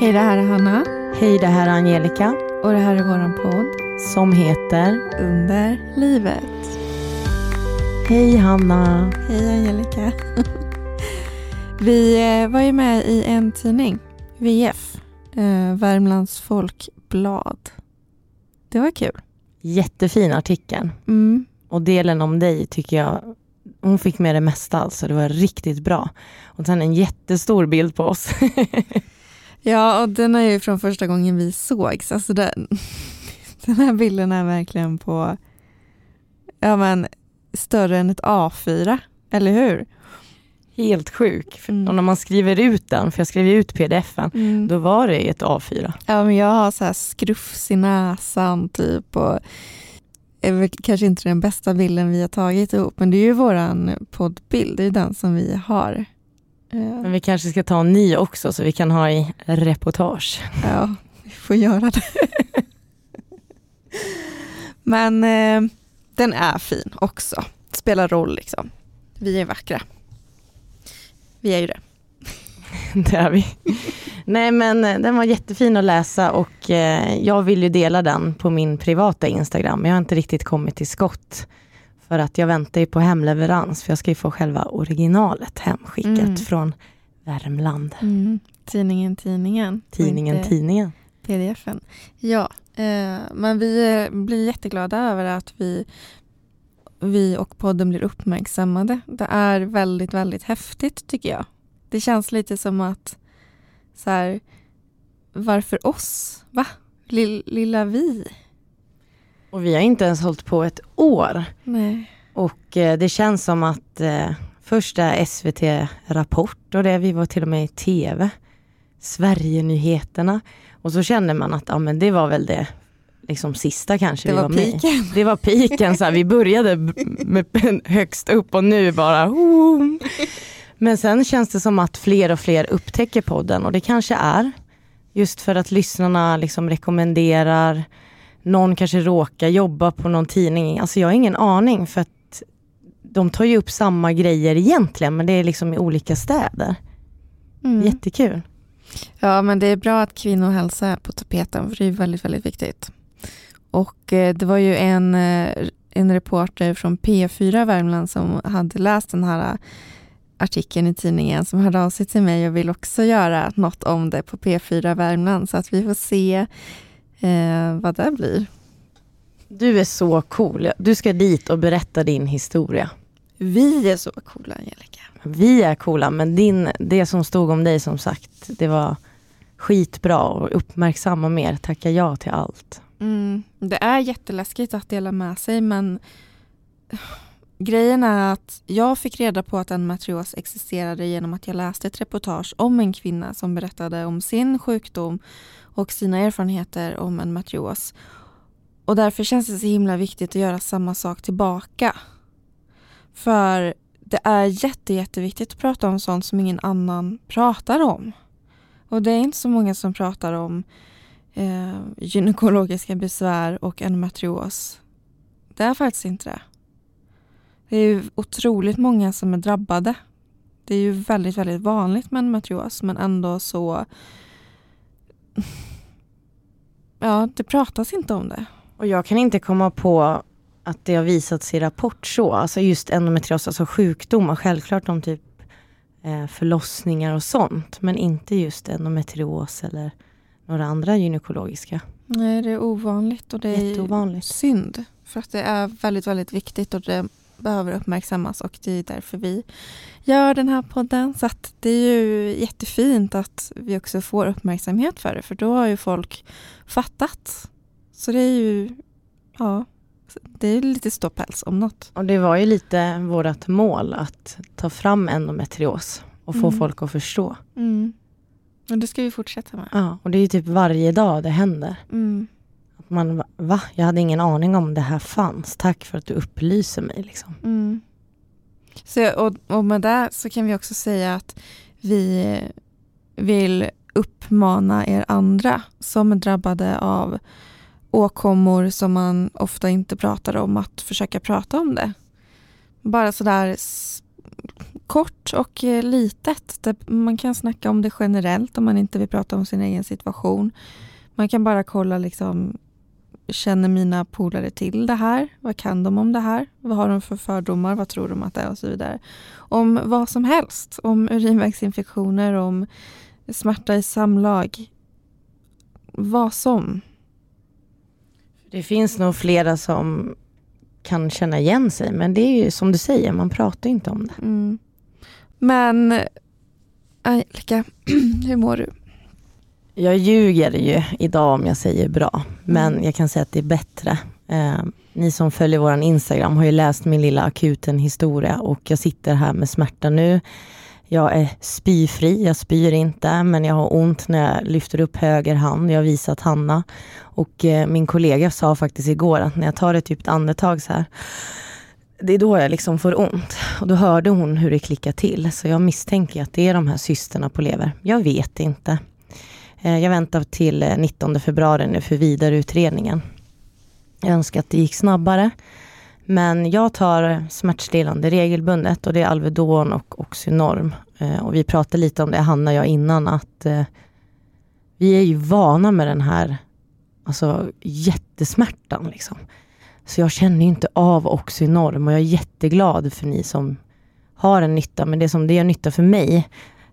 Hej, det här är Hanna Hej, det här är Angelica och det här är våran podd som heter Under livet. Hej Hanna. Hej Angelica. Vi eh, var ju med i en tidning, VF, eh, Värmlands Folkblad. Det var kul. Jättefin artikel. Mm. Och delen om dig tycker jag, hon fick med det mesta alltså. Det var riktigt bra. Och sen en jättestor bild på oss. Ja, och den är ju från första gången vi sågs. Alltså den, den här bilden är verkligen på, ja men, större än ett A4, eller hur? Helt sjuk. Mm. Och när man skriver ut den, för jag skrev ut pdfen, Mm. då var det ett A4. Ja, men jag har så här skrufs i näsan typ och är kanske inte den bästa bilden vi har tagit ihop, men det är ju våran poddbild, det är den som vi har. Eh, Men vi kanske ska ta en ny också så vi kan ha i reportage. Ja, vi får göra det. Men eh, den är fin också. Spelar roll liksom. Vi är vackra. Vi är ju det. Det är vi. Nej men eh, den var jättefin att läsa och eh, jag vill ju dela den på min privata Instagram. Jag har inte riktigt kommit till skott. För att jag väntar ju på hemleverans för jag ska ju få själva originalet hemskickat Mm. från Värmland. Tidningen Tidningen. Tidningen inte Tidningen. Pdfen. Ja, eh, men vi eh, blir jätteglada över att vi, vi och podden blir uppmärksammade. Det är väldigt, väldigt häftigt tycker jag. Det känns lite som att så här, varför oss? Va? Lill, lilla vi? Och vi har inte ens hållit på ett år. Nej. Och eh, det känns som att eh, första SVT Rapport och det, vi var till och med i TV. Sverigenyheterna. Och så kände man att ja, men det var väl det liksom sista kanske Det vi var var med. Det var piken, så här, vi började med högst upp och nu bara oh. Men sen känns det som att fler och fler upptäcker podden och det kanske är just för att lyssnarna liksom rekommenderar någon kanske råkar jobba på någon tidning. Alltså jag har ingen aning för att de tar ju upp samma grejer egentligen men det är liksom i olika städer. Mm. Jättekul. Ja, men det är bra att kvinnohälsa är på tapeten för det är väldigt, väldigt viktigt. Och eh, det var ju en, eh, en reporter från P4 Värmland som hade läst den här eh, artikeln i tidningen som hörde av sig till mig och vill också göra något om det på P4 Värmland så att vi får se eh, vad det blir. Du är så cool. Du ska dit och berätta din historia. Vi är så coola Angelica. Vi är coola men din, det som stod om dig som sagt, det var skitbra och uppmärksamma mer, tacka ja till allt. Mm, det är jätteläskigt att dela med sig men grejen är att jag fick reda på att endometrios existerade genom att jag läste ett reportage om en kvinna som berättade om sin sjukdom och sina erfarenheter om endometrios. Och därför känns det så himla viktigt att göra samma sak tillbaka. För det är jätte, jätteviktigt att prata om sånt som ingen annan pratar om. Och det är inte så många som pratar om eh, gynekologiska besvär och en matrios. Det är faktiskt inte det. Det är ju otroligt många som är drabbade. Det är ju väldigt, väldigt vanligt med en matrios, men ändå så... Ja, det pratas inte om det. Och jag kan inte komma på att det har visats i Rapport så, alltså just endometrios, alltså sjukdomar, självklart om typ eh, förlossningar och sånt, men inte just endometrios eller några andra gynekologiska. Nej, det är ovanligt och det är synd. För att det är väldigt, väldigt viktigt och det behöver uppmärksammas och det är därför vi gör den här podden. Så att det är ju jättefint att vi också får uppmärksamhet för det för då har ju folk fattat. Så det är ju, ja, det är lite ståpäls om något. Och det var ju lite vårt mål att ta fram endometrios och få Mm. folk att förstå. Mm. Och det ska vi fortsätta med. Ja, och det är ju typ varje dag det händer. Mm. Man, va- Jag hade ingen aning om det här fanns. Tack för att du upplyser mig. Liksom. Mm. Så, och, och med det så kan vi också säga att vi vill uppmana er andra som är drabbade av åkommor som man ofta inte pratar om att försöka prata om det. Bara sådär kort och litet. Typ, man kan snacka om det generellt om man inte vill prata om sin egen situation. Man kan bara kolla liksom Känner mina polare till det här? Vad kan de om det här? Vad har de för fördomar? Vad tror de att det är? Och så vidare. Om vad som helst. Om urinvägsinfektioner, om smärta i samlag. Vad som. Det finns nog flera som kan känna igen sig, men det är ju som du säger, man pratar inte om det. Mm. Men Angelica, hur mår du? Jag ljuger ju idag om jag säger bra, men mm. jag kan säga att det är bättre. Eh, ni som följer vår Instagram har ju läst min lilla akuten historia och jag sitter här med smärta nu. Jag är spyfri, jag spyr inte, men jag har ont när jag lyfter upp höger hand. Jag har visat Hanna. Och eh, min kollega sa faktiskt igår att när jag tar ett djupt andetag så här, det är då jag liksom får ont. Och då hörde hon hur det klickade till. Så jag misstänker att det är de här cysterna på lever. Jag vet inte. Eh, jag väntar till eh, 19 februari nu för vidareutredningen. Jag önskar att det gick snabbare. Men jag tar smärtstillande regelbundet och det är Alvedon och Oxynorm. Eh, och vi pratade lite om det, Hanna och jag, innan att vi är ju vana med den här alltså, jättesmärtan. Liksom. Så jag känner inte av Oxynorm och jag är jätteglad för ni som har en nytta. Men det som det gör nytta för mig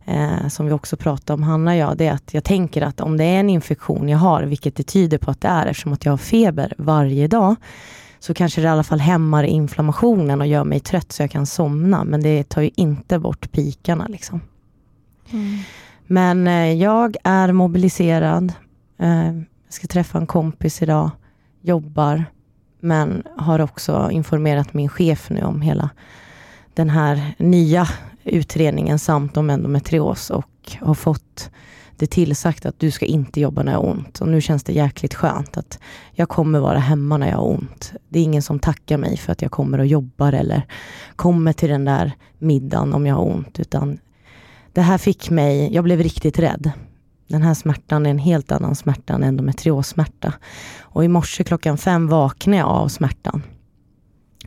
eh, som vi också pratade om, Hanna och jag, det är att jag tänker att om det är en infektion jag har, vilket det tyder på att det är eftersom att jag har feber varje dag, så kanske det i alla fall hämmar inflammationen och gör mig trött så jag kan somna. Men det tar ju inte bort pikarna. Liksom. Mm. Men eh, jag är mobiliserad. Eh, jag ska träffa en kompis idag, jobbar, men har också informerat min chef nu om hela den här nya utredningen samt om endometrios och har fått det tillsagt att du ska inte jobba när jag har ont. Och nu känns det jäkligt skönt att jag kommer vara hemma när jag har ont. Det är ingen som tackar mig för att jag kommer och jobbar eller kommer till den där middagen om jag har ont. Utan det här fick mig, jag blev riktigt rädd. Den här smärtan är en helt annan smärta än endometriossmärta. Och i morse klockan fem vaknade jag av smärtan.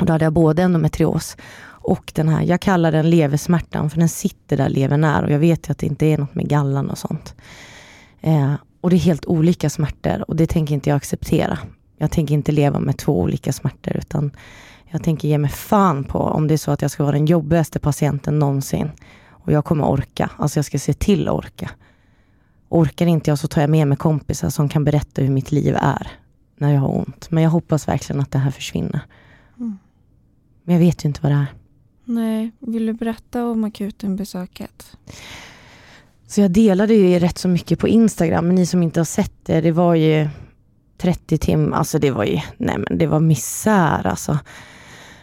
Och då hade jag både endometrios och den här, jag kallar den leversmärtan för den sitter där levern är och jag vet ju att det inte är något med gallan och sånt. Eh, och det är helt olika smärtor och det tänker inte jag acceptera. Jag tänker inte leva med två olika smärtor utan jag tänker ge mig fan på om det är så att jag ska vara den jobbigaste patienten någonsin. Och jag kommer orka, alltså jag ska se till att orka. Orkar inte jag så tar jag med mig kompisar som kan berätta hur mitt liv är när jag har ont. Men jag hoppas verkligen att det här försvinner. Mm. Men jag vet ju inte vad det är. Nej, vill du berätta om akutenbesöket? Så jag delade ju rätt så mycket på Instagram, men ni som inte har sett det, det var ju 30 timmar, alltså det var ju, nej men det var misär alltså.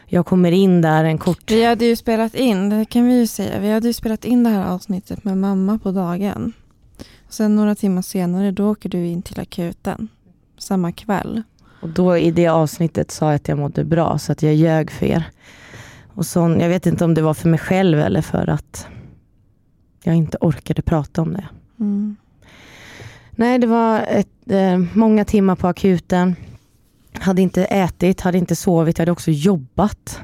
Jag kommer in där en kort... Vi hade ju spelat in, det kan vi ju säga, vi hade ju spelat in det här avsnittet med mamma på dagen. Sen några timmar senare, då åker du in till akuten. Samma kväll. Och då i det avsnittet sa jag att jag mådde bra, så att jag ljög för er. Och sån, jag vet inte om det var för mig själv eller för att jag inte orkade prata om det. Mm. Nej, det var ett, eh, många timmar på akuten. Hade inte ätit, hade inte sovit, jag hade också jobbat.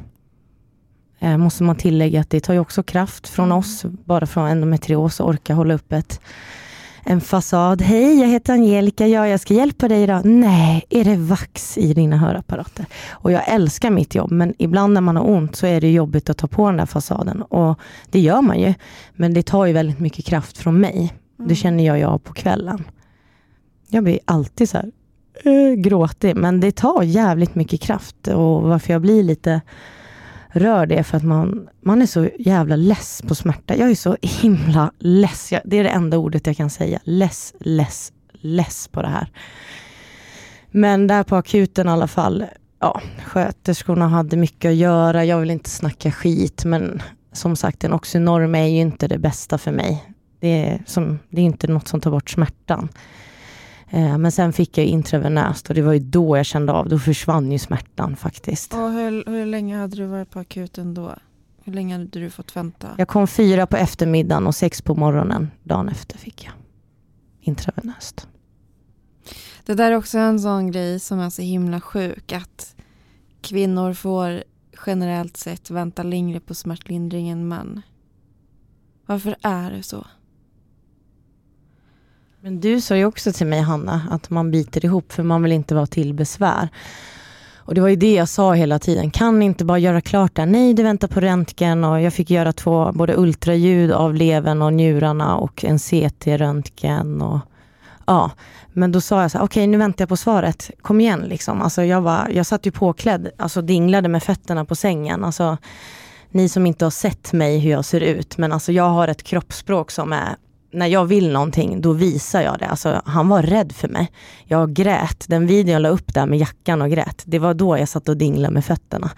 Eh, måste man tillägga att det tar ju också kraft från mm. oss, bara från endometrios, att orka hålla upp ett en fasad. Hej, jag heter Angelica. Ja, jag ska hjälpa dig idag. Nej, är det vax i dina hörapparater? Och jag älskar mitt jobb, men ibland när man har ont så är det jobbigt att ta på den där fasaden. Och det gör man ju. Men det tar ju väldigt mycket kraft från mig. Det mm. känner jag jag på kvällen. Jag blir alltid så här äh, gråtig, men det tar jävligt mycket kraft. Och varför jag blir lite rör det för att man, man är så jävla less på smärta. Jag är så himla less. Jag, det är det enda ordet jag kan säga. Less, less, less på det här. Men där på akuten i alla fall, ja, sköterskorna hade mycket att göra. Jag vill inte snacka skit, men som sagt, en oxynorm är ju inte det bästa för mig. Det är, som, det är inte något som tar bort smärtan. Eh, men sen fick jag intravenöst och det var ju då jag kände av, då försvann ju smärtan faktiskt. Och hur, hur länge hade du varit på akuten då? Hur länge hade du fått vänta? Jag kom fyra på eftermiddagen och sex på morgonen dagen efter fick jag intravenöst. Det där är också en sån grej som är så himla sjuk att kvinnor får generellt sett vänta längre på smärtlindring än män. Varför är det så? Men du sa ju också till mig Hanna att man biter ihop för man vill inte vara till besvär. Och det var ju det jag sa hela tiden. Kan ni inte bara göra klart det? Nej, det väntar på röntgen och jag fick göra två, både ultraljud av levern och njurarna och en CT-röntgen. Och, ja. Men då sa jag så här, okej okay, nu väntar jag på svaret. Kom igen liksom. Alltså jag, var, jag satt ju påklädd, alltså dinglade med fötterna på sängen. Alltså, ni som inte har sett mig hur jag ser ut, men alltså jag har ett kroppsspråk som är när jag vill någonting, då visar jag det. Alltså, han var rädd för mig. Jag grät. Den videon jag la upp där med jackan och grät, det var då jag satt och dinglade med fötterna.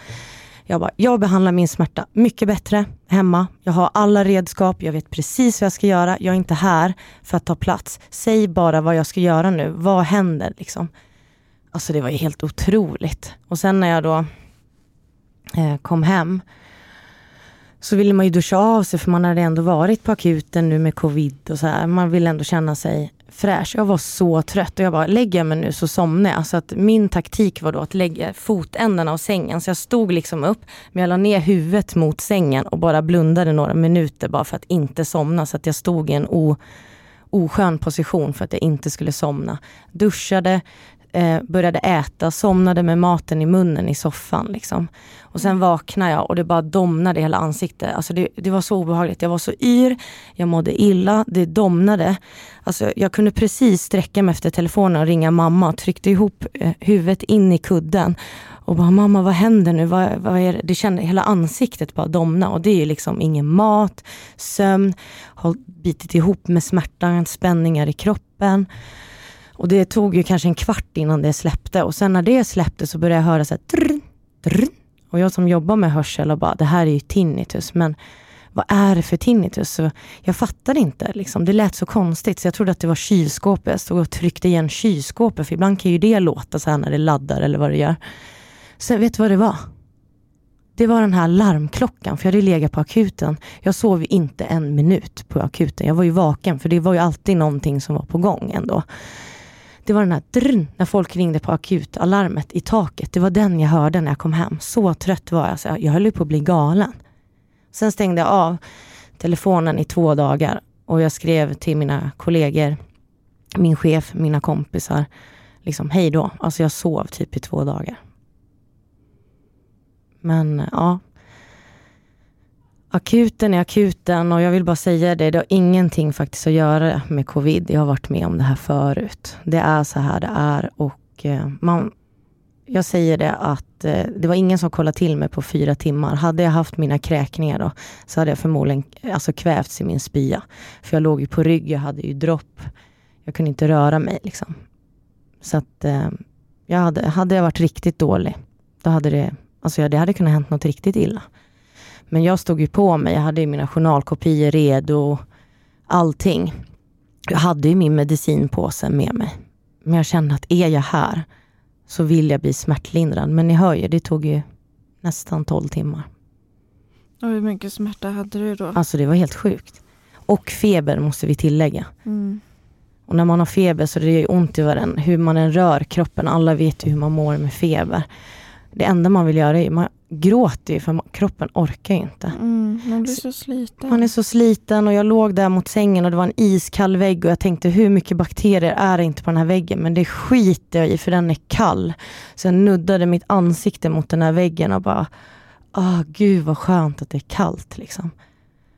Jag bara, jag behandlar min smärta mycket bättre hemma. Jag har alla redskap, jag vet precis vad jag ska göra. Jag är inte här för att ta plats. Säg bara vad jag ska göra nu. Vad händer liksom? Alltså det var ju helt otroligt. Och sen när jag då eh, kom hem så ville man ju duscha av sig för man hade ändå varit på akuten nu med covid och så här. Man vill ändå känna sig fräsch. Jag var så trött och jag bara, lägger jag mig nu så somnar jag. Så att min taktik var då att lägga fotändarna av sängen. Så jag stod liksom upp, men jag la ner huvudet mot sängen och bara blundade några minuter bara för att inte somna. Så att jag stod i en o, oskön position för att jag inte skulle somna. Duschade, eh, började äta, somnade med maten i munnen i soffan. Liksom. Och sen vaknade jag och det bara domnade i hela ansiktet. Alltså det, det var så obehagligt. Jag var så yr, jag mådde illa, det domnade. Alltså jag kunde precis sträcka mig efter telefonen och ringa mamma tryckte ihop eh, huvudet in i kudden. Och bara, mamma vad händer nu? Vad, vad är det? det kände hela ansiktet bara domna och det är ju liksom ingen mat, sömn, har bitit ihop med smärtan, spänningar i kroppen. Och det tog ju kanske en kvart innan det släppte och sen när det släppte så började jag höra så här, drr, drr. Och jag som jobbar med hörsel och bara, det här är ju tinnitus, men vad är det för tinnitus? Så jag fattade inte, liksom. det lät så konstigt så jag trodde att det var kylskåpet. Jag stod och tryckte igen kylskåpet, för ibland kan ju det låta så här när det laddar eller vad det gör. Sen vet du vad det var? Det var den här larmklockan, för jag hade legat på akuten. Jag sov inte en minut på akuten. Jag var ju vaken, för det var ju alltid någonting som var på gång ändå. Det var den här drrn, när folk ringde på akutalarmet i taket. Det var den jag hörde när jag kom hem. Så trött var jag, så jag höll på att bli galen. Sen stängde jag av telefonen i två dagar och jag skrev till mina kollegor, min chef, mina kompisar, liksom hej då. Alltså jag sov typ i två dagar. Men ja, akuten är akuten och jag vill bara säga det, det har ingenting faktiskt att göra med covid. Jag har varit med om det här förut. Det är så här det är och eh, man, jag säger det att eh, det var ingen som kollade till mig på fyra timmar. Hade jag haft mina kräkningar då, så hade jag förmodligen alltså, kvävts i min spya. För jag låg ju på rygg, jag hade ju dropp. Jag kunde inte röra mig liksom. Så att eh, jag hade, hade jag varit riktigt dålig, då hade det, alltså det hade kunnat hänt något riktigt illa. Men jag stod ju på mig, jag hade mina journalkopior redo, allting. Jag hade ju min medicinpåse med mig. Men jag kände att är jag här så vill jag bli smärtlindrad. Men ni hör ju, det tog ju nästan 12 timmar. Och hur mycket smärta hade du då? Alltså det var helt sjukt. Och feber måste vi tillägga. Mm. Och när man har feber så det är det ont i varandra. Hur man än rör kroppen, alla vet ju hur man mår med feber. Det enda man vill göra är, man gråter ju för kroppen orkar inte. Mm, man blir så sliten. Man är så sliten och jag låg där mot sängen och det var en iskall vägg och jag tänkte hur mycket bakterier är det inte på den här väggen men det skiter jag i för den är kall. Så jag nuddade mitt ansikte mot den här väggen och bara, ah gud vad skönt att det är kallt liksom.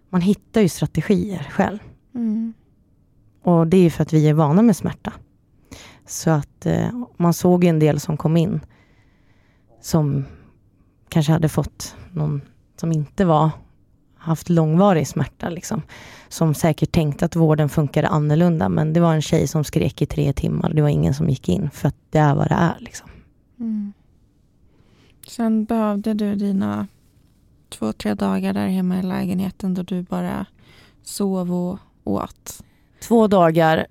Man hittar ju strategier själv. Mm. Och det är för att vi är vana med smärta. Så att eh, man såg en del som kom in som kanske hade fått någon som inte var haft långvarig smärta. Liksom, som säkert tänkte att vården funkade annorlunda. Men det var en tjej som skrek i tre timmar. Det var ingen som gick in för att det är vad det är. Liksom. Mm. Sen behövde du dina två, tre dagar där hemma i lägenheten då du bara sov och åt. Två dagar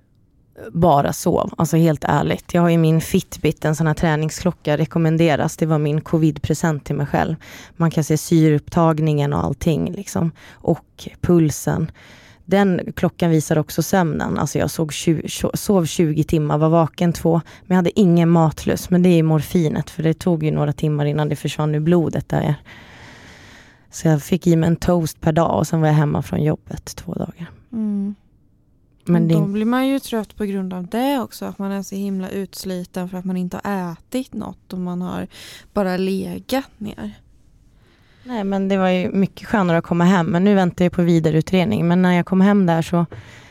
bara sov, alltså helt ärligt. Jag har ju min Fitbit, en sån här träningsklocka, rekommenderas. Det var min covid-present till mig själv. Man kan se syreupptagningen och allting liksom. Och pulsen. Den klockan visar också sömnen. Alltså jag såg 20, sov 20 timmar, var vaken två, men jag hade ingen matlust. Men det är morfinet, för det tog ju några timmar innan det försvann ur blodet där. Så jag fick i mig en toast per dag och sen var jag hemma från jobbet två dagar. Mm. Men Då blir man ju trött på grund av det också. Att man är så himla utsliten för att man inte har ätit något och man har bara legat ner. nej, men det var ju mycket skönare att komma hem. Men nu väntar jag på vidareutredning. Men när jag kom hem där så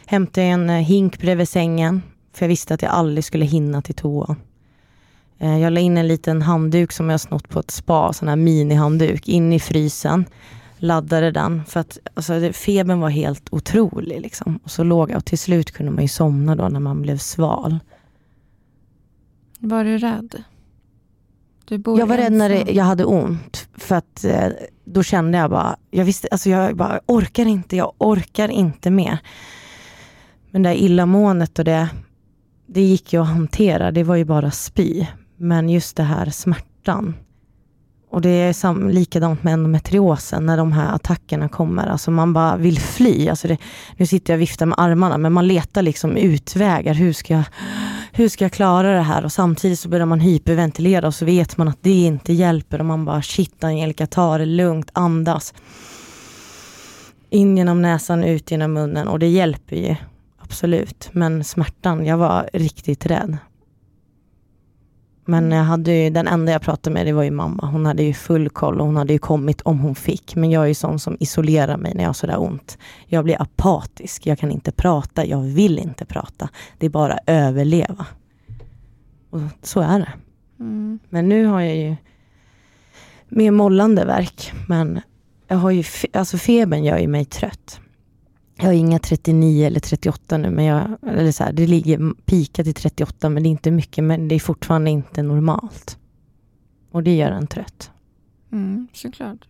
hämtade jag en eh, hink bredvid sängen. För jag visste att jag aldrig skulle hinna till toan. Eh, Jag la in en liten handduk som jag snott på ett spa, sån här minihandduk, in i frysen. Laddade den för att alltså, det- febern var helt otrolig. Liksom. Och så låg jag och till slut kunde man ju somna då när man blev sval. Var du rädd? Du Jag var rädd när det, ensam. jag hade ont. För att eh, då kände jag bara, jag visste, alltså jag bara orkar inte, jag orkar inte mer. Men det där illamåendet och det, det gick ju att hantera, det var ju bara spy. Men just det här smärtan. Och det är sam, likadant med endometriosen när de här attackerna kommer. Alltså man bara vill fly. Alltså det, nu sitter jag och viftar med armarna men man letar liksom utvägar. Hur ska, jag, hur ska jag klara det här? Och samtidigt så börjar man hyperventilera och så vet man att det inte hjälper. Och man bara shit Angelica, ta det lugnt, andas. In genom näsan, ut genom munnen och det hjälper ju. Absolut. Men smärtan, jag var riktigt rädd. Men jag hade ju, den enda jag pratade med det var ju mamma. Hon hade ju full koll och hon hade ju kommit om hon fick. Men jag är ju sån som isolerar mig när jag har sådär ont. Jag blir apatisk, jag kan inte prata, jag vill inte prata. Det är bara överleva. Och så är det. Mm. Men nu har jag ju mer mollande verk. Men jag har ju, fe- alltså febern gör ju mig trött. Jag har inga 39 eller 38 nu, men jag, eller så här, det ligger pikat i 38, men det är inte mycket, men det är fortfarande inte normalt. Och det gör en trött. Mm, såklart.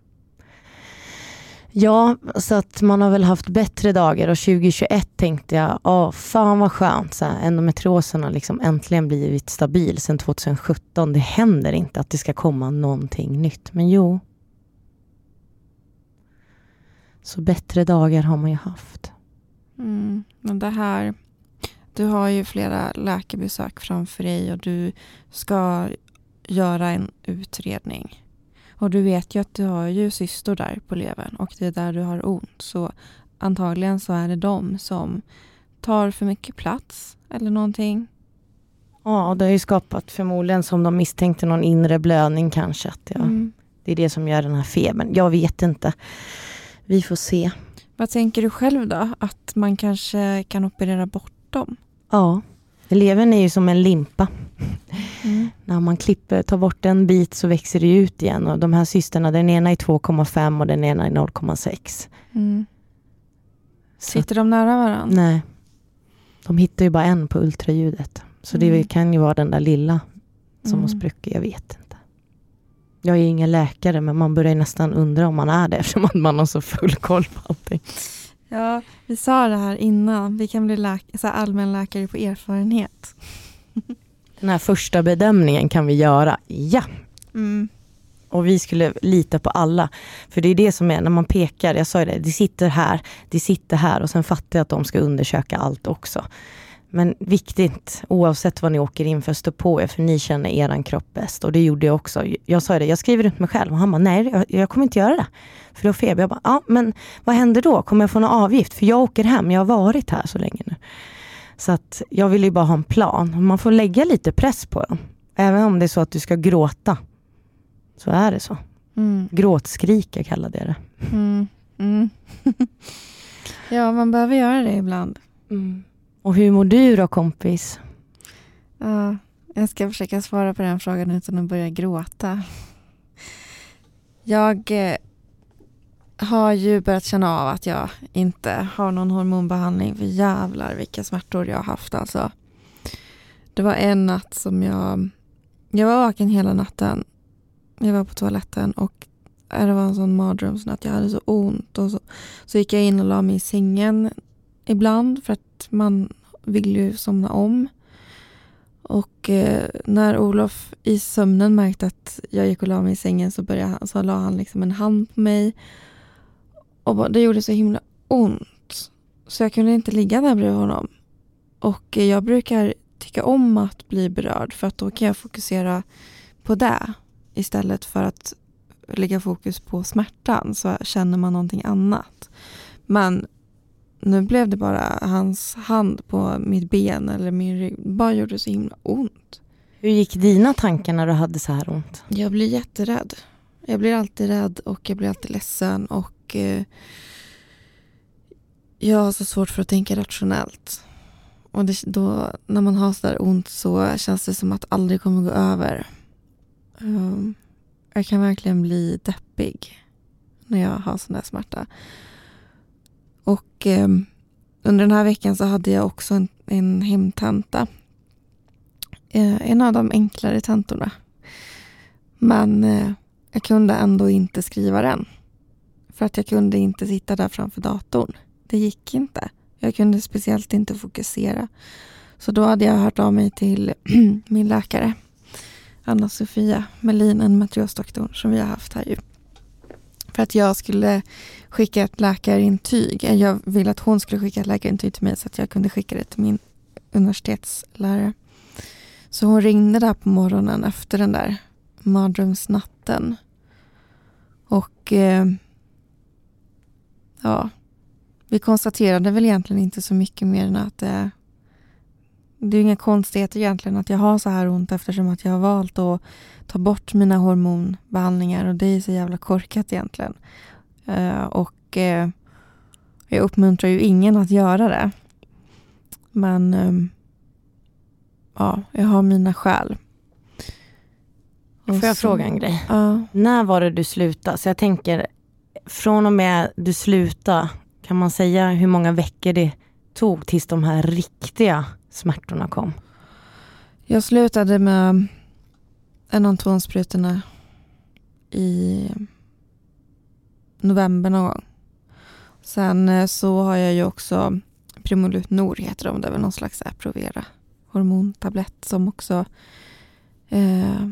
Ja, så att man har väl haft bättre dagar och 2021 tänkte jag, åh fan vad skönt, så här, endometriosen har liksom äntligen blivit stabil sedan 2017. Det händer inte att det ska komma någonting nytt, men jo. Så bättre dagar har man ju haft. Mm. Men det här, du har ju flera läkarbesök framför dig och du ska göra en utredning. Och du vet ju att du har ju cystor där på levern och det är där du har ont. Så antagligen så är det de som tar för mycket plats eller någonting. Ja, det har ju skapat förmodligen som de misstänkte någon inre blödning kanske. Att jag, Mm. Det är det som gör den här febern. Jag vet inte. Vi får se. Vad tänker du själv då? Att man kanske kan operera bort dem? Ja, levern är ju som en limpa. Mm. När man klipper, tar bort en bit så växer det ut igen. Och de här cysterna, den ena är 2,5 och den ena är 0,6. Mm. Sitter de nära varandra? nej. De hittar ju bara en på ultraljudet. Så det Mm. kan ju vara den där lilla som Mm. har spruckit, jag vet inte. Jag är ingen läkare men man börjar nästan undra om man är det eftersom man har så full koll på allting. Ja, vi sa det här innan. Vi kan bli läk- så allmänläkare på erfarenhet. Den här första bedömningen kan vi göra, ja. Mm. Och vi skulle lita på alla. För det är det som är när man pekar, jag sa ju det, det sitter här, det sitter här och sen fattar jag att de ska undersöka allt också. Men viktigt, oavsett vad ni åker in för, stå på er för ni känner eran kropp bäst. Och det gjorde jag också. Jag sa det, jag skriver ut mig själv och han bara, nej jag, jag kommer inte göra det. För du har feber. Jag bara, ja men vad händer då? Kommer jag få någon avgift? För jag åker hem, jag har varit här så länge nu. Så att jag vill ju bara ha en plan. Man får lägga lite press på dem. Även om det är så att du ska gråta. Så är det så. Mm. Gråtskrika kallade jag det. Mm. Mm. ja, man behöver göra det ibland. Och hur mår du då kompis? Ja, jag ska försöka svara på den frågan utan att börja gråta. Jag eh, har ju börjat känna av att jag inte har någon hormonbehandling. För jävlar vilka smärtor jag har haft alltså. Det var en natt som jag... Jag var vaken hela natten. Jag var på toaletten och det var en sån mardrömsnatt. Jag hade så ont. Och så, så gick jag in och la mig i sängen ibland för att man vill ju somna om. Och eh, när Olof i sömnen märkte att jag gick och la mig i sängen så, började så la han liksom en hand på mig. Och det gjorde så himla ont. Så jag kunde inte ligga där bredvid honom. Och eh, jag brukar tycka om att bli berörd för att då kan jag fokusera på det istället för att lägga fokus på smärtan så känner man någonting annat. Men nu blev det bara hans hand på mitt ben eller min rygg. Det bara gjorde så himla ont. Hur gick dina tankar när du hade så här ont? Jag blir jätterädd. Jag blir alltid rädd och jag blir alltid ledsen och eh, jag har så svårt för att tänka rationellt. Och det, då, när man har så där ont så känns det som att det aldrig kommer gå över. Um, jag kan verkligen bli deppig när jag har sån där smärta. Och eh, under den här veckan så hade jag också en, en hemtenta. Eh, en av de enklare tentorna. Men eh, jag kunde ändå inte skriva den. För att jag kunde inte sitta där framför datorn. Det gick inte. Jag kunde speciellt inte fokusera. Så då hade jag hört av mig till min läkare Anna-Sofia Melin, en matriosdoktor som vi har haft här ju. För att jag skulle skicka ett läkarintyg. Eh, jag ville att hon skulle skicka ett läkarintyg till mig så att jag kunde skicka det till min universitetslärare. Så hon ringde där på morgonen efter den där mardrömsnatten. Och eh, ja, vi konstaterade väl egentligen inte så mycket mer än att det, det är inga konstigheter egentligen att jag har så här ont eftersom att jag har valt att ta bort mina hormonbehandlingar och det är så jävla korkat egentligen. Uh, och uh, jag uppmuntrar ju ingen att göra det. Men um, ja, jag har mina skäl. Får jag så, fråga en grej? Uh. När var det du slutade? Så jag tänker, från och med du slutade kan man säga hur många veckor det tog tills de här riktiga smärtorna kom? Jag slutade med Enantronsprutorna i november någon gång. Sen eh, så har jag ju också Primolut Nor heter de, det är väl någon slags Approvera hormontablett som också eh,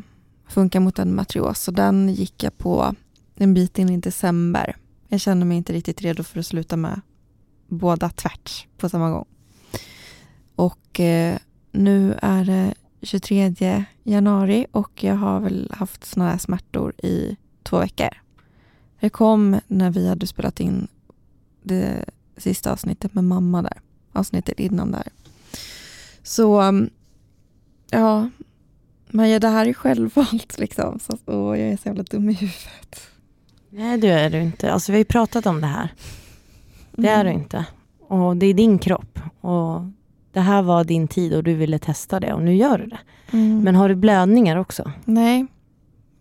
funkar mot endometrios. Så den gick jag på en bit in i december. Jag kände mig inte riktigt redo för att sluta med båda tvärt på samma gång. Och eh, nu är det 23 januari och jag har väl haft såna här smärtor i två veckor. Det kom när vi hade spelat in det sista avsnittet med mamma där. Avsnittet innan där. Så mm, ja, men det här är självvalt liksom. Så, och jag är så jävla dum i huvudet. Nej det är du inte. Alltså vi har ju pratat om det här. Det är mm. du inte. Och det är din kropp. Och det här var din tid och du ville testa det och nu gör du det. Mm. Men har du blödningar också? Nej,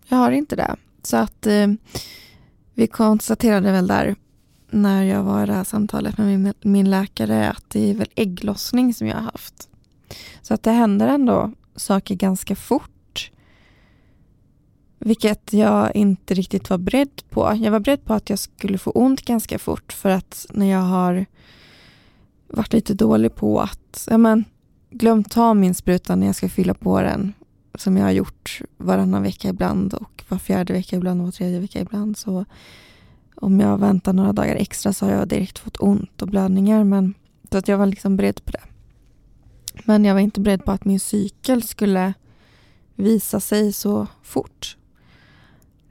jag har inte det. Så att eh, vi konstaterade väl där när jag var i det här samtalet med min, min läkare att det är väl ägglossning som jag har haft. Så att det händer ändå saker ganska fort vilket jag inte riktigt var beredd på. Jag var beredd på att jag skulle få ont ganska fort för att när jag har varit lite dålig på att ja, men, glömt ta min spruta när jag ska fylla på den som jag har gjort varannan vecka ibland och var fjärde vecka ibland och var tredje vecka ibland. Så om jag väntar några dagar extra så har jag direkt fått ont och blödningar. Men, så att jag var liksom beredd på det. Men jag var inte beredd på att min cykel skulle visa sig så fort.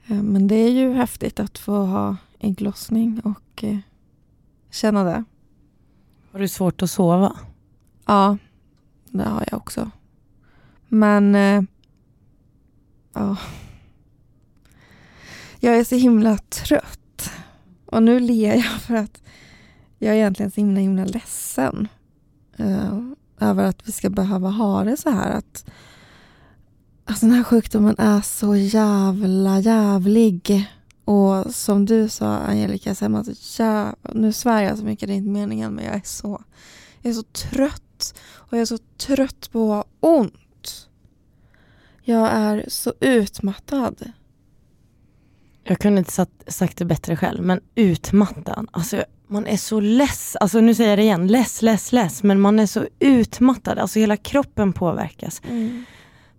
Eh, men det är ju häftigt att få ha ägglossning och eh, känna det. Har du svårt att sova? Ja, det har jag också. Men eh, ja. Jag är så himla trött. Och nu ler jag för att jag är egentligen så himla himla ledsen eh, över att vi ska behöva ha det så här. Att Alltså den här sjukdomen är så jävla jävlig. Och som du sa Angelica, så man så jävla, nu svär jag så mycket, det är inte meningen men jag är så, jag är så trött. Och jag är så trött på att ha ont. Jag är så utmattad. Jag kunde inte sagt, sagt det bättre själv, men utmattad. Alltså, man är så less, alltså nu säger jag det igen, less, less, less, men man är så utmattad, alltså hela kroppen påverkas. Mm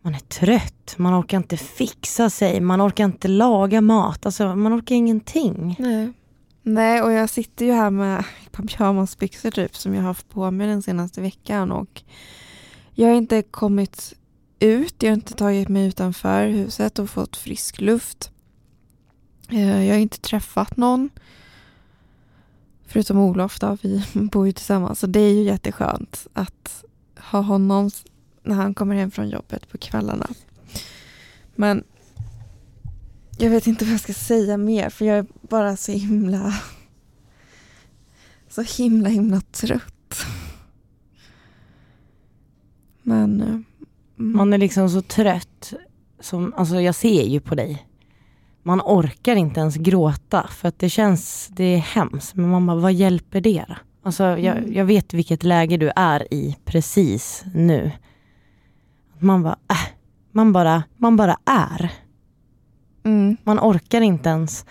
man är trött, man orkar inte fixa sig, man orkar inte laga mat, alltså man orkar ingenting. Nej, Nej och jag sitter ju här med pyjamasbyxor typ som jag har haft på mig den senaste veckan och jag har inte kommit ut, jag har inte tagit mig utanför huset och fått frisk luft. Eh, jag har inte träffat någon. Förutom Olof då, vi bor ju tillsammans. Så det är ju jätteskönt att ha honom när han kommer hem från jobbet på kvällarna. Men jag vet inte vad jag ska säga mer för jag är bara så himla så himla himla trött. Men eh, mm. Man är liksom så trött. Som, alltså jag ser ju på dig. Man orkar inte ens gråta för att det känns, det är hemskt. Men man bara, vad hjälper det då? Alltså jag, Mm. jag vet vilket läge du är i precis nu. Man bara, äh, man bara, man bara är. mm, Man orkar inte ens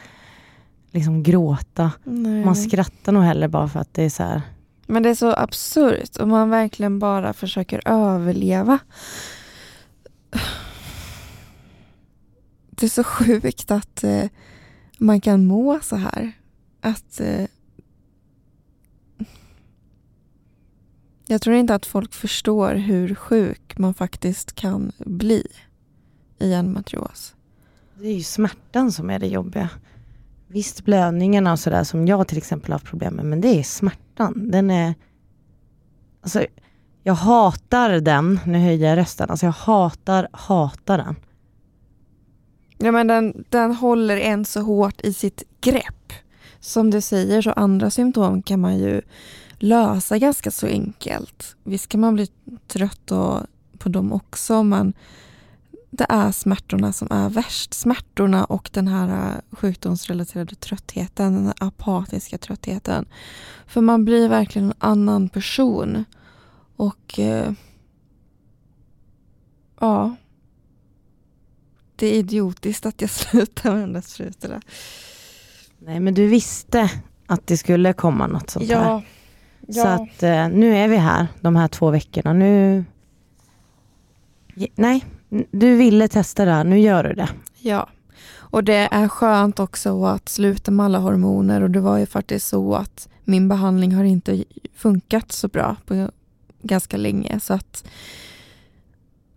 liksom gråta. nej. Man skrattar nog heller bara för att det är så här. Men det är så absurt om man verkligen bara försöker överleva. Det är så sjukt att eh, man kan må så här. Att eh, Jag tror inte att folk förstår hur sjuk man faktiskt kan bli i en matrios. Det är ju smärtan som är det jobbiga. Visst blödningarna och sådär som jag till exempel har haft problem med, men det är smärtan. Den är... Alltså, jag hatar den, nu höjer jag rösten, alltså jag hatar, hatar den. Ja, men den, den håller en så hårt i sitt grepp. Som du säger så andra symptom kan man ju lösa ganska så enkelt. Visst kan man bli trött och, på dem också men det är smärtorna som är värst. Smärtorna och den här eh, sjukdomsrelaterade tröttheten, den här apatiska tröttheten. För man blir verkligen en annan person. Och eh, ja, det är idiotiskt att jag slutar med den där sprutorna. Nej men du visste att det skulle komma något sånt här. Ja, Så att eh, nu är vi här de här två veckorna. Nu... Nej, du ville testa det här, nu gör du det. ja. Och det är skönt också att sluta med alla hormoner och det var ju faktiskt så att min behandling har inte funkat så bra på ganska länge så att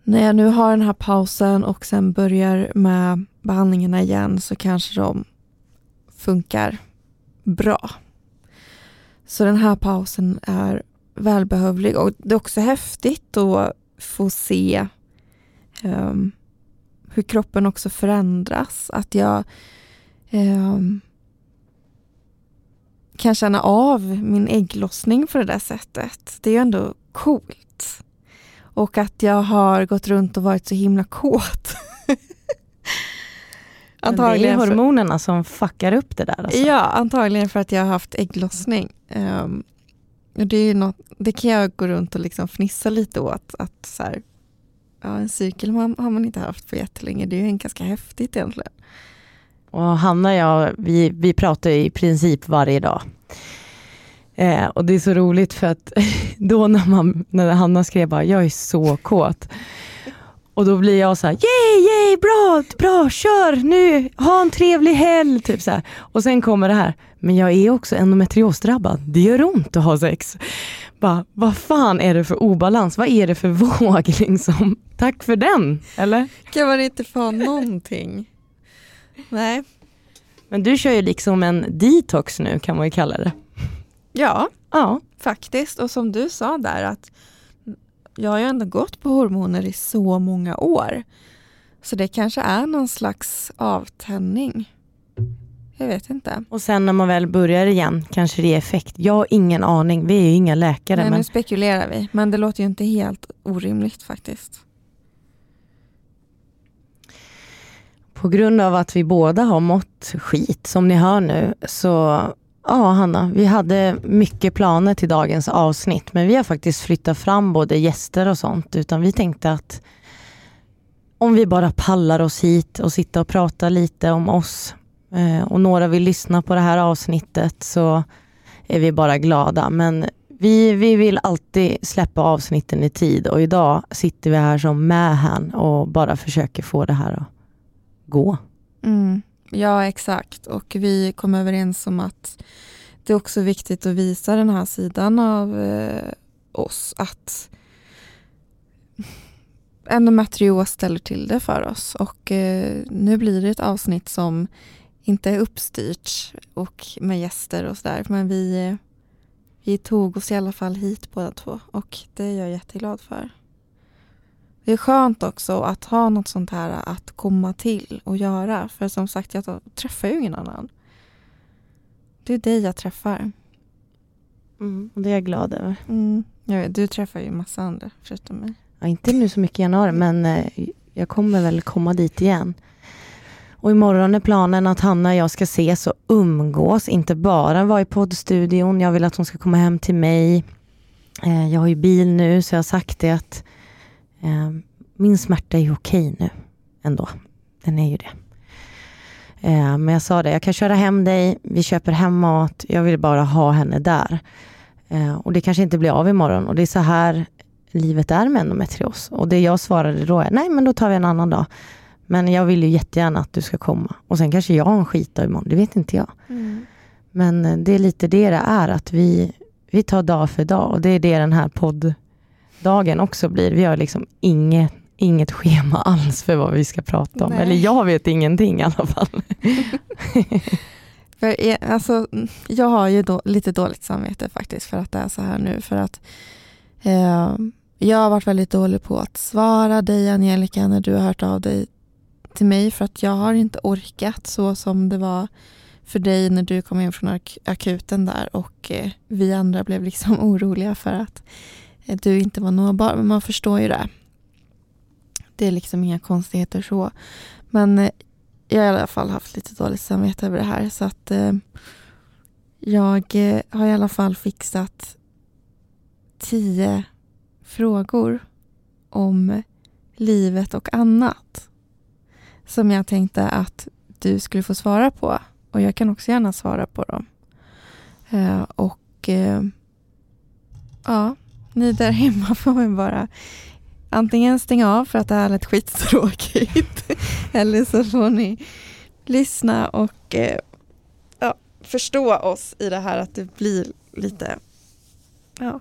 när jag nu har den här pausen och sen börjar med behandlingarna igen så kanske de funkar bra. Så den här pausen är välbehövlig och det är också häftigt att få se um, hur kroppen också förändras. Att jag um, kan känna av min ägglossning på det där sättet. Det är ju ändå coolt. Och att jag har gått runt och varit så himla kåt. Men det är Antagligen hormonerna som fuckar upp det där. Alltså. Ja, antagligen för att jag har haft ägglossning. Um, det, är något, det kan jag gå runt och liksom fnissa lite åt. Att så här, ja, en cykel man, har man inte haft på jättelänge. Det är ju ganska häftigt egentligen. Och Hanna och jag, vi, vi pratar i princip varje dag. Eh, och det är så roligt för att då när, man, när Hanna skrev bara, jag är så kåt. Och då blir jag så här, yay, yay, bra, bra, kör nu, ha en trevlig helg. Typ så här. Och sen kommer det här, men jag är också endometriosdrabbad, det gör ont att ha sex. Bara, vad fan är det för obalans, vad är det för våg liksom? Tack för den, eller? Kan man inte få någonting? Nej. Men du kör ju liksom en detox nu kan man ju kalla det. Ja, Ja, faktiskt. Och som du sa där att jag har ju ändå gått på hormoner i så många år. Så det kanske är någon slags avtändning. Jag vet inte. och sen när man väl börjar igen kanske det är effekt. Jag har ingen aning, vi är ju inga läkare. Nej, men nu spekulerar vi, men det låter ju inte helt orimligt faktiskt. på grund av att vi båda har mått skit som ni hör nu så ja Hanna, vi hade mycket planer till dagens avsnitt men vi har faktiskt flyttat fram både gäster och sånt utan vi tänkte att om vi bara pallar oss hit och sitta och prata lite om oss eh, och några vill lyssna på det här avsnittet så är vi bara glada men vi, vi vill alltid släppa avsnitten i tid och idag sitter vi här som Mähän och bara försöker få det här att gå. Mm. Ja, exakt. Och vi kom överens om att det är också viktigt att visa den här sidan av eh, oss. Att endometrios ställer till det för oss. Och eh, nu blir det ett avsnitt som inte är uppstyrt och med gäster och sådär. Men vi, eh, vi tog oss i alla fall hit båda två och det är jag jätteglad för. Det är skönt också att ha något sånt här att komma till och göra. För som sagt, jag träffar ju ingen annan. Det är dig jag träffar. Mm, det är jag glad över. Mm, jag vet, du träffar ju massa andra förutom mig. Ja, inte nu så mycket i januari, men eh, jag kommer väl komma dit igen. Och imorgon är planen att Hanna och jag ska ses och umgås, inte bara vara i poddstudion. Jag vill att hon ska komma hem till mig. Eh, jag har ju bil nu, så jag har sagt det att min smärta är ju okej nu ändå. Den är ju det. Eh, men jag sa det, jag kan köra hem dig, vi köper hem mat, jag vill bara ha henne där. Eh, och det kanske inte blir av imorgon och det är så här livet är med endometrios. Och det jag svarade då är, nej men då tar vi en annan dag. Men jag vill ju jättegärna att du ska komma. Och sen kanske jag har en skitdag imorgon, det vet inte jag. Mm. Men eh, det är lite det det är, att vi, vi tar dag för dag. Och det är det den här podddagen också blir. Vi har liksom inget, inget schema alls för vad vi ska prata om. Nej. Eller jag vet ingenting i alla fall. för, alltså, jag har ju då, lite dåligt samvete faktiskt för att det är så här nu. För att eh, jag har varit väldigt dålig på att svara dig Angelica när du har hört av dig till mig för att jag har inte orkat så som det var för dig när du kom in från ak akuten där och eh, vi andra blev liksom oroliga för att Eh, du inte var nåbar. Men man förstår ju det. Det är liksom inga konstigheter så. Men eh, jag har i alla fall haft lite dåligt samvete över det här så att eh, jag eh, har i alla fall fixat tio frågor om livet och annat som jag tänkte att du skulle få svara på. Och jag kan också gärna svara på dem. Eh, och eh, ja, ni där hemma får väl bara antingen stänga av för att det här lät skittråkigt eller så får ni lyssna och uh, ja, förstå oss i det här att det blir lite ja,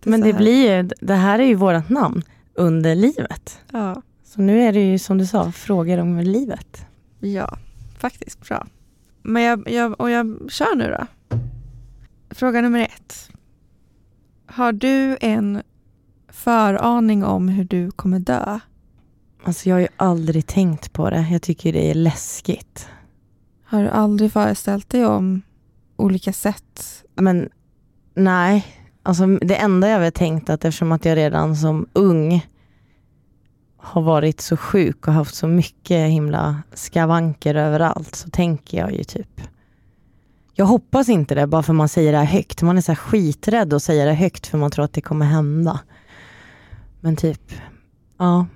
det Men det blir ju, det här är ju vårt namn, Under livet. Ja. Så nu är det ju som du sa, frågor om livet. Ja, faktiskt bra. Men jag, jag, och jag kör nu då. Fråga nummer ett. Har du en föraning om hur du kommer dö? Alltså jag har ju aldrig tänkt på det. Jag tycker det är läskigt. Har du aldrig föreställt dig om olika sätt? Men nej. Alltså det enda jag har tänkt att eftersom att jag redan som ung har varit så sjuk och haft så mycket himla skavanker överallt så tänker jag ju typ jag hoppas inte det bara för man säger det här högt. Man är så här skiträdd att säga det högt för man tror att det kommer hända. Men typ, ja,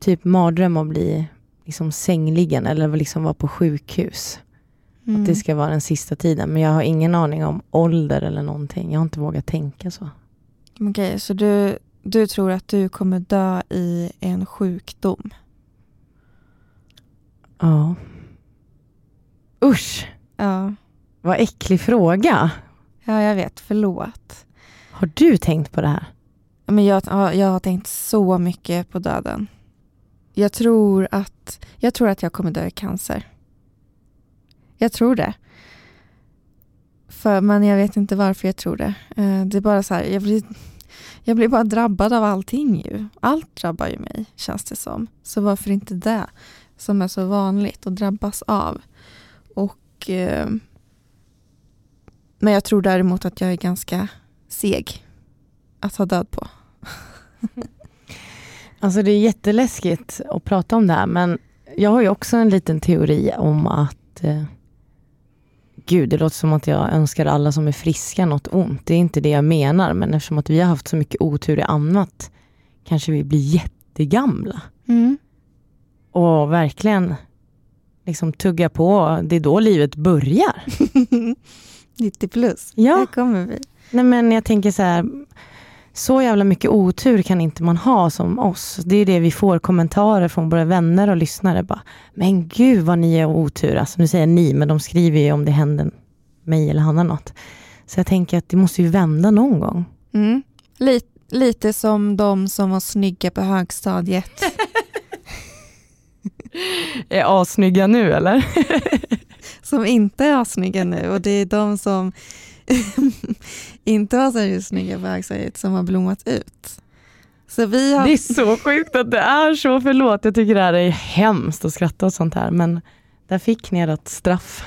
typ mardröm att bli liksom sängliggande eller liksom vara på sjukhus. Mm. Att det ska vara den sista tiden. Men jag har ingen aning om ålder eller någonting. Jag har inte vågat tänka så. Okej, okay, så du, du tror att du kommer dö i en sjukdom? Ja. Usch! Ja. Vad äcklig fråga. Ja, jag vet. Förlåt. Har du tänkt på det här? Men jag, jag har tänkt så mycket på döden. Jag tror att jag, tror att jag kommer dö i cancer. Jag tror det. För, men jag vet inte varför jag tror det. Eh, det är bara så här, jag blir, jag blir bara drabbad av allting ju. Allt drabbar ju mig, känns det som. Så varför inte det som är så vanligt att drabbas av? Och eh, Men jag tror däremot att jag är ganska seg att ha död på. alltså det är jätteläskigt att prata om det här men jag har ju också en liten teori om att eh, gud, det låter som att jag önskar alla som är friska något ont. Det är inte det jag menar, men eftersom att vi har haft så mycket otur i annat kanske vi blir jättegamla. Mm. Och verkligen liksom tugga på, det är då livet börjar. 90 plus, ja. här kommer vi. Nej men jag tänker så här, så jävla mycket otur kan inte man ha som oss. Det är det vi får kommentarer från våra vänner och lyssnare. Bara, men gud vad ni är otur. Alltså, nu säger jag ni, men de skriver ju om det händer mig eller Hanna något. Så jag tänker att det måste ju vända någon gång. Mm. Lite, lite som de som var snygga på högstadiet. är assnygga nu eller? som inte är snygga nu och det är de som inte var så snygga på högstadiet som har blommat ut. Så vi har... Det är så sjukt att det är så, förlåt jag tycker det här är hemskt att skratta åt sånt här men där fick ni ert straff.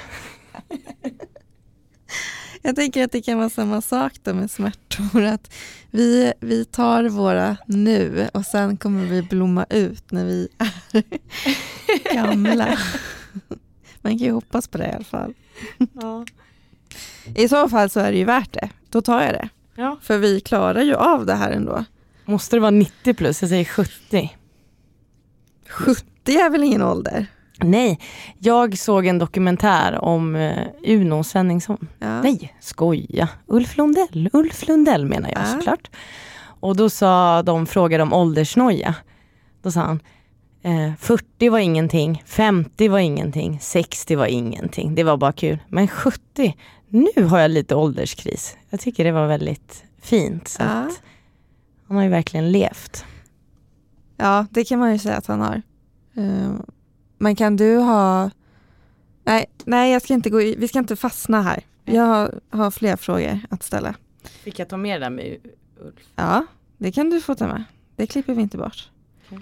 Jag tänker att det kan vara samma sak då med smärtor. Att vi, vi tar våra nu och sen kommer vi blomma ut när vi är gamla. Man kan ju hoppas på det i alla fall. Ja. I så fall så är det ju värt det. Då tar jag det. Ja. För vi klarar ju av det här ändå. Måste det vara 90 plus? Jag säger 70. 70 är väl ingen ålder? Nej, jag såg en dokumentär om uh, Uno Svenningsson. Ja. Nej, skoja. Ulf Lundell, Ulf Lundell menar jag ja. såklart. Och då sa de, frågade om åldersnoja. Då sa han, eh, 40 var ingenting, 50 var ingenting, 60 var ingenting. Det var bara kul. Men 70, nu har jag lite ålderskris. Jag tycker det var väldigt fint. Så ja. att, han har ju verkligen levt. Ja, det kan man ju säga att han har. Uh, men kan du ha... Nej, nej jag ska inte gå i... vi ska inte fastna här. Jag har, har fler frågor att ställa. Fick jag ta med det där med Ulf? Ja, det kan du få ta med. Det klipper vi inte bort. Okay.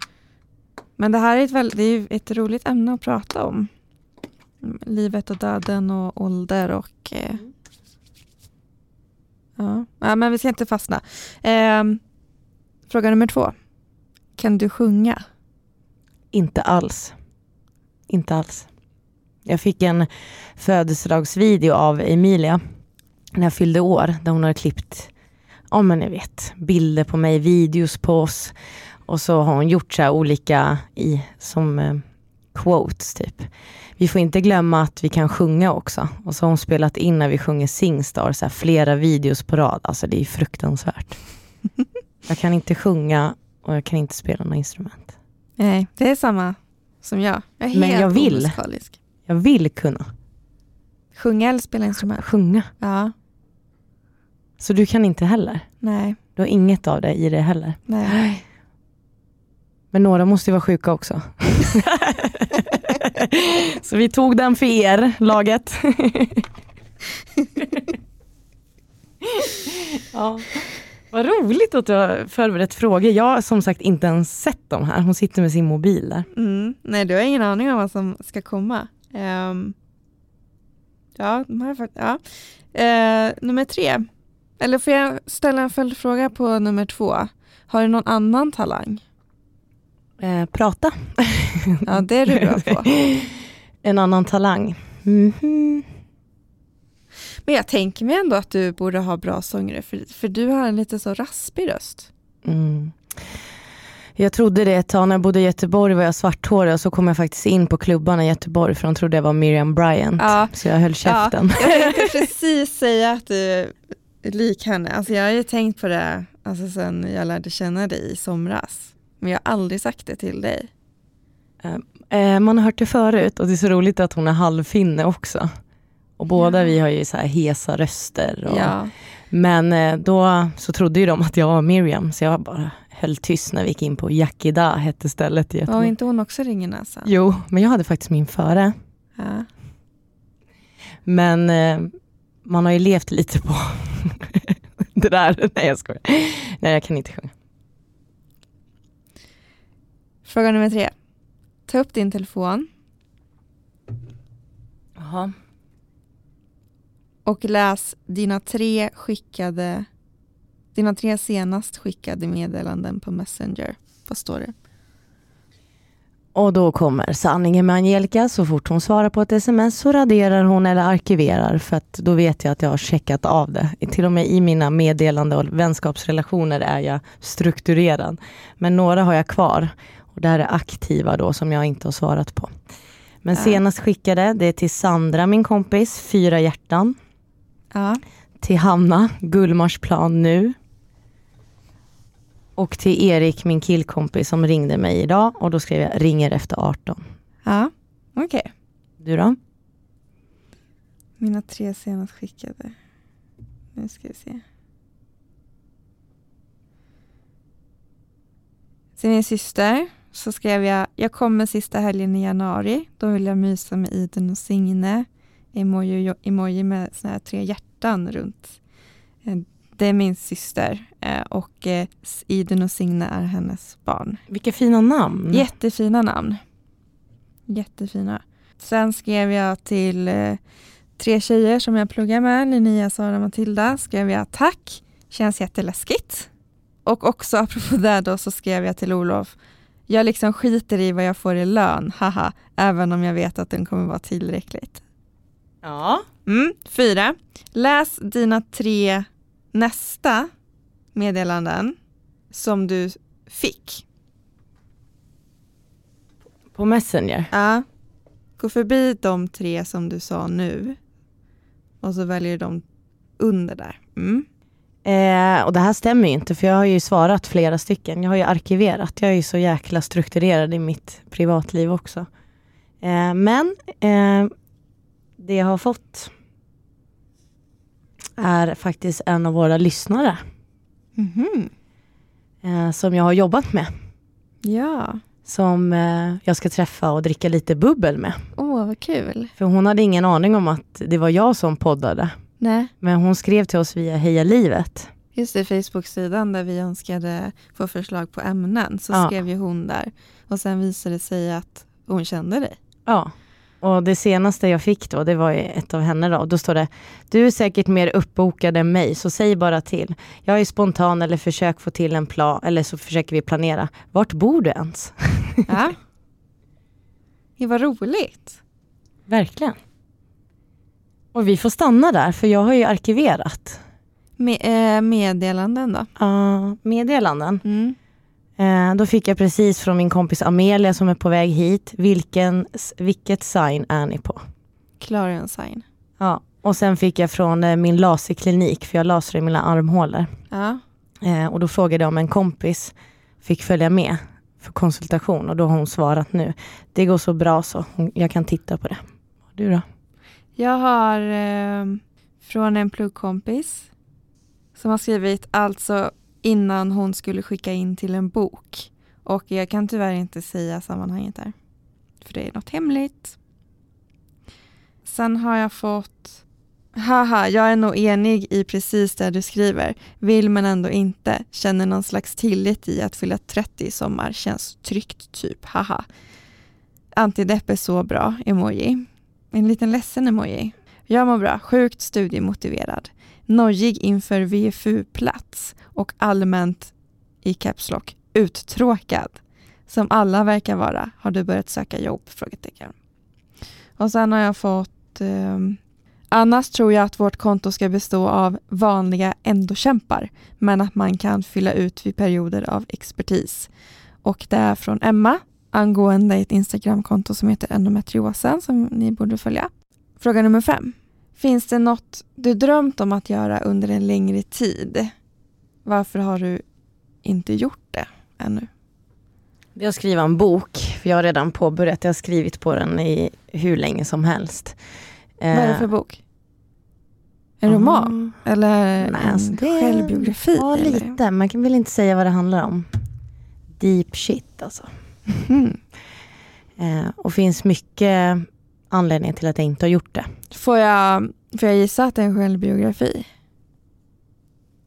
Men det här är ett, väl, det är ett roligt ämne att prata om. Livet och döden och ålder och... Eh, mm. ja. ja, men vi ska inte fastna. Eh, fråga nummer två. Kan du sjunga? Inte alls. Inte alls. Jag fick en födelsedagsvideo av Emilia när jag fyllde år, där hon har klippt, ja men ni vet, bilder på mig, videos på oss. Och så har hon gjort så olika i, som eh, quotes typ. Vi får inte glömma att vi kan sjunga också. Och så har hon spelat in när vi sjunger Singstar, så här, flera videos på rad. Alltså det är fruktansvärt. jag kan inte sjunga och jag kan inte spela något instrument. Nej, det är samma som jag. Jag är Men helt jag vill. Omusikalisk. Jag vill kunna. Sjunga eller spela instrument? Sjunga. Ja. Så du kan inte heller? Nej. Du har inget av det i det heller? Nej. Men några måste ju vara sjuka också. Så vi tog den för er, laget. ja. Vad roligt att du har förberett frågor. Jag har som sagt inte ens sett dem här. Hon sitter med sin mobil där. Mm. Nej, du har ingen aning om vad som ska komma. Um, ja, ja. Uh, nummer tre. Eller får jag ställa en följdfråga på nummer två? Har du någon annan talang? Uh, prata. ja, det är du bra på. en annan talang. Mm -hmm. Men jag tänker mig ändå att du borde ha bra sångare för, för du har en lite så raspig röst. Mm. Jag trodde det ett tag när jag bodde i Göteborg var jag svarthårig och så kom jag faktiskt in på klubbarna i Göteborg för de trodde jag var Miriam Bryant. Ja. Så jag höll käften. Ja. Jag tänkte precis säga att du är lik henne. Alltså jag har ju tänkt på det alltså sen jag lärde känna dig i somras. Men jag har aldrig sagt det till dig. Uh, man har hört det förut och det är så roligt att hon är halvfinne också. Och båda ja. vi har ju så här hesa röster. Och, ja. Men eh, då så trodde ju de att jag var Miriam, så jag bara höll tyst när vi gick in på Yakida, hette stället i Göteborg. Var inte hon också Ringenäsa? Jo, men jag hade faktiskt min före. Ja. Men eh, man har ju levt lite på det där. Nej jag skojar. Nej jag kan inte sjunga. Fråga nummer tre. Ta upp din telefon. Jaha och läs dina tre skickade dina tre senast skickade meddelanden på Messenger. Vad står det? Och då kommer sanningen med Angelica. Så fort hon svarar på ett sms så raderar hon eller arkiverar för att då vet jag att jag har checkat av det. Till och med i mina meddelande och vänskapsrelationer är jag strukturerad. Men några har jag kvar och det här är aktiva då som jag inte har svarat på. Men senast skickade, det är till Sandra, min kompis, fyra hjärtan. Ja. Till Hanna, Gullmarsplan nu. Och till Erik, min killkompis som ringde mig idag och då skrev jag ringer efter 18. Ja, okej. Okay. Du då? Mina tre senast skickade. Nu ska vi se. Till min syster så skrev jag, jag kommer sista helgen i januari. Då vill jag mysa med Iden och Signe emoji, emoji med såna här tre hjärtan runt. Eh, det är min syster eh, och eh, Iden och Signe är hennes barn. Vilka fina namn. Jättefina namn. Jättefina. Sen skrev jag till tre tjejer som jag pluggar med, Linnea, Sara och Matilda, skrev jag tack, känns jätteläskigt. Och också apropå det då så skrev jag till Olof, jag liksom skiter i vad jag får i lön, haha, även om jag vet att den kommer vara tillräckligt. Ja. Mm, fyra, läs dina tre nästa meddelanden som du fick. På Messenger? Ja. Gå förbi de tre som du sa nu och så väljer du dem under där. Mm. Eh, och det här stämmer ju inte för jag har ju svarat flera stycken. Jag har ju arkiverat. Jag är ju så jäkla strukturerad i mitt privatliv också. Eh, men eh, det jag har fått är faktiskt en av våra lyssnare. Mhm. Eh, som jag har jobbat med. Ja. Som eh, jag ska träffa och dricka lite bubbel med. Åh, vad kul. För hon hade ingen aning om att det var jag som poddade. Nej, Men hon skrev till oss via Heja Livet. just det, Facebook-sidan där vi önskade få förslag på ämnen så Ja. skrev ju hon där och sen visade det sig att hon kände dig. Ja. Och det senaste jag fick då, det var ett av henne då. Då står det, du är säkert mer uppbokad än mig, så säg bara till. Jag är spontan eller försök få till en plan, eller så försöker vi planera. Vart bor du ens? Ja. Det var roligt. Verkligen. Och vi får stanna där, för jag har ju arkiverat Med, eh, meddelanden då? uh, meddelanden. Mm. Eh, då fick jag precis från min kompis Amelia som är på väg hit, vilken, vilket sign är ni på? Clarion sign. Ja. Och sen fick jag från eh, min laserklinik, för jag lasrar i mina armhålor. Ja. Eh, och då frågade jag om en kompis fick följa med för konsultation och då har hon svarat nu. Det går så bra så jag kan titta på det. Du då? Jag har från en pluggkompis som har skrivit alltså innan hon skulle skicka in till en bok. Och jag kan tyvärr inte säga sammanhanget där. För det är något hemligt. Sen har jag fått Haha, jag är nog enig i precis det du skriver. Vill men ändå inte. Känner någon slags tillit i att fylla 30 i sommar. Känns tryggt typ. Haha. Antidepp är så bra. Emoji. En liten ledsen emoji. Jag mår bra, sjukt studiemotiverad. Nojig inför VFU-plats och allmänt i Caps Lock uttråkad. Som alla verkar vara. Har du börjat söka jobb? Frågetecken. Och sen har jag fått ehm, Annars tror jag att vårt konto ska bestå av vanliga endokämpar men att man kan fylla ut vid perioder av expertis. Och det är från Emma angående ett Instagramkonto som heter endometriosen som ni borde följa. Fråga nummer fem. Finns det något du drömt om att göra under en längre tid? Varför har du inte gjort det ännu? Jag skriver en bok, för jag har redan påbörjat. Jag har skrivit på den i hur länge som helst. Vad är det för bok? En roman? Eller Nej, en alltså självbiografi? Ja, lite. Man kan väl inte säga vad det handlar om. Deep shit alltså. Mm. Eh, och finns mycket anledningar till att jag inte har gjort det. Får, jag, får jag gissa att det är en självbiografi?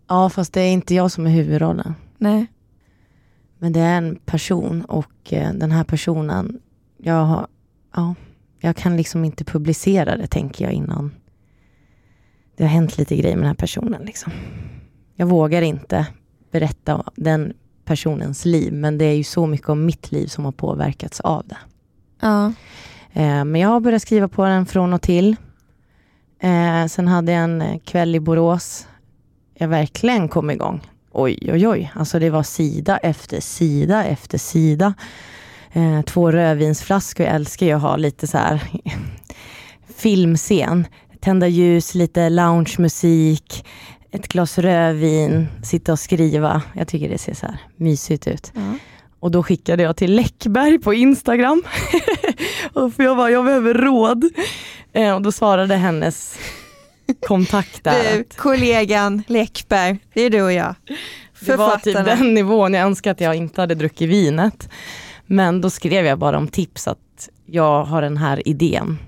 Ja, fast det är inte jag som är huvudrollen. Nej. Men det är en person och eh, den här personen, jag, har, ja, jag kan liksom inte publicera det tänker jag innan. Det har hänt lite grejer med den här personen. Liksom. Jag vågar inte berätta den personens liv, men det är ju så mycket om mitt liv som har påverkats av det. Ja. Eh, men jag har börjat skriva på den från och till. Eh, sen hade jag en eh, kväll i Borås. Jag verkligen kom igång. Oj, oj, oj. Alltså det var sida efter sida efter sida. Eh, två rödvinsflaskor. Jag älskar ju att ha lite så här filmscen. Tända ljus, lite loungemusik, ett glas rödvin, sitta och skriva. Jag tycker det ser så här mysigt ut. Mm. Och då skickade jag till Läckberg på Instagram. och för jag bara, jag behöver råd. Eh, och då svarade hennes kontakt där. Du, kollegan Läckberg, det är du och jag. det var typ den nivån, jag önskar att jag inte hade druckit vinet. Men då skrev jag bara om tips att jag har den här idén.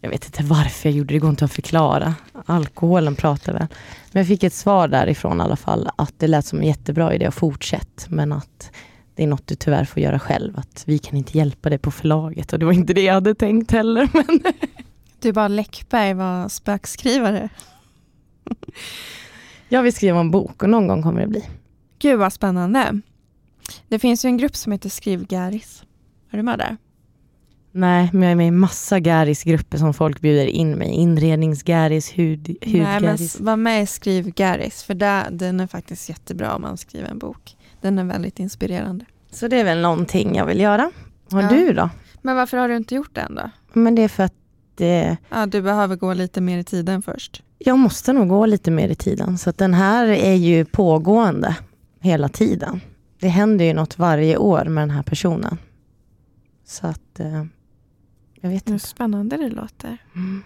jag vet inte varför jag gjorde det, det går inte att förklara. Alkoholen pratar väl. Men jag fick ett svar därifrån i alla fall att det lät som en jättebra idé att fortsätta men att det är något du tyvärr får göra själv. Att vi kan inte hjälpa dig på förlaget och det var inte det jag hade tänkt heller. Men Du bara Läckberg var spökskrivare. jag vill skriva en bok och någon gång kommer det bli. Gud vad spännande. Det finns ju en grupp som heter Skrivgaris. Är du med där? Nej, men jag är med i massa Garis-grupper som folk bjuder in mig. Inrednings-Garis, hud, Nej, men var med i Skrivgaris för där, den är faktiskt jättebra om man skriver en bok. Den är väldigt inspirerande. Så det är väl någonting jag vill göra. Har Ja. du då? Men varför har du inte gjort det än då? Men det är för att eh, Ja, du behöver gå lite mer i tiden först. jag måste nog gå lite mer i tiden. Så den här är ju pågående hela tiden. Det händer ju något varje år med den här personen. Så att eh, jag vet Hur inte. spännande det låter. Mm.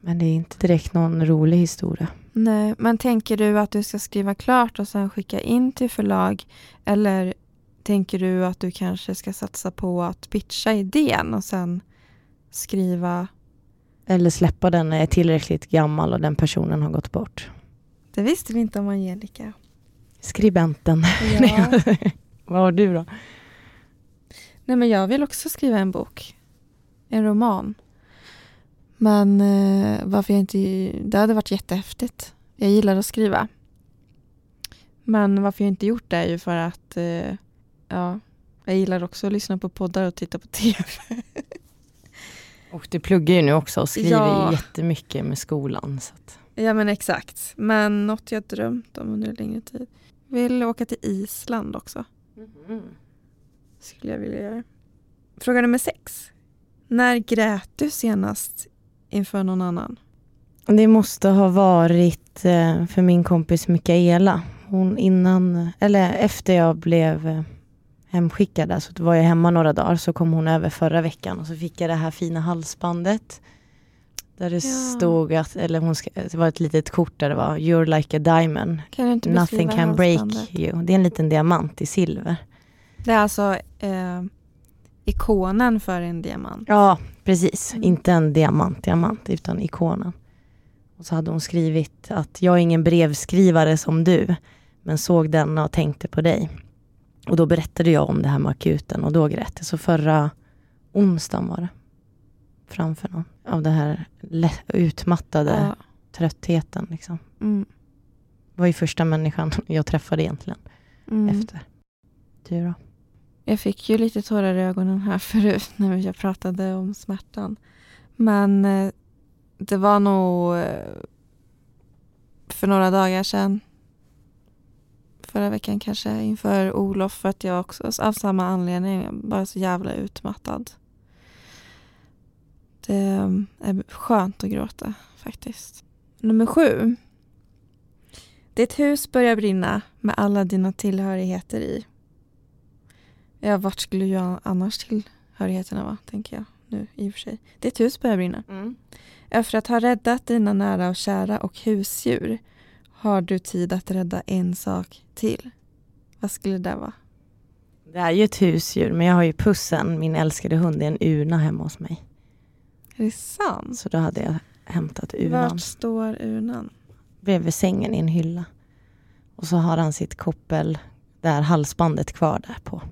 Men det är inte direkt någon rolig historia. Nej, men tänker du att du ska skriva klart och sen skicka in till förlag? Eller tänker du att du kanske ska satsa på att pitcha idén och sen skriva? Eller släppa den när jag är tillräckligt gammal och den personen har gått bort. Det visste vi inte om Angelica. Skribenten. Ja. Vad har du då? Nej, men jag vill också skriva en bok. En roman. Men eh, varför jag inte... Det hade varit jättehäftigt. Jag gillar att skriva. Men varför jag inte gjort det är ju för att eh, ja, jag gillar också att lyssna på poddar och titta på TV. Och du pluggar ju nu också och skriver Ja. jättemycket med skolan. Så att. Ja men exakt. Men något jag drömt om under längre tid. Vill åka till Island också. Skulle jag vilja göra. Fråga nummer sex. När grät du senast inför någon annan? Det måste ha varit eh, för min kompis Mikaela. Hon innan, eller efter jag blev eh, hemskickad, så var jag hemma några dagar, så kom hon över förra veckan och så fick jag det här fina halsbandet. Där det Ja. stod att, eller hon ska, det var ett litet kort där det var You're like a diamond, Kan du inte nothing can break you. Det är en liten diamant i silver. Det är alltså eh, ikonen för en diamant. Ja, precis. Mm. Inte en diamant, diamant, utan ikonen. Och så hade hon skrivit att jag är ingen brevskrivare som du, men såg denna och tänkte på dig. Och då berättade jag om det här med akuten och då grät jag. Så förra onsdagen var det. Framför någon. Av det här utmattade Ja. tröttheten. Liksom. Mm. Det var ju första människan jag träffade egentligen Mm. efter. Du då? Jag fick ju lite tårar i ögonen här förut när jag pratade om smärtan. Men eh, det var nog eh, för några dagar sedan. Förra veckan kanske inför Olof för att jag också av samma anledning bara så jävla utmattad. Det eh, är skönt att gråta faktiskt. Nummer sju. Ditt hus börjar brinna med alla dina tillhörigheter i. Ja, vart skulle ju annars tillhörigheterna vara, tänker jag nu i och för sig. Ditt hus börjar brinna. Efter att ha räddat dina nära och kära och husdjur har du tid att rädda en sak till. Vad skulle det vara? Det är ju ett husdjur, men jag har ju pussen, min älskade hund, är en urna hemma hos mig. Är det sant? Så då hade jag hämtat urnan. Vart står urnan? bredvid sängen i en hylla. Och så har han sitt koppel, där halsbandet kvar där på.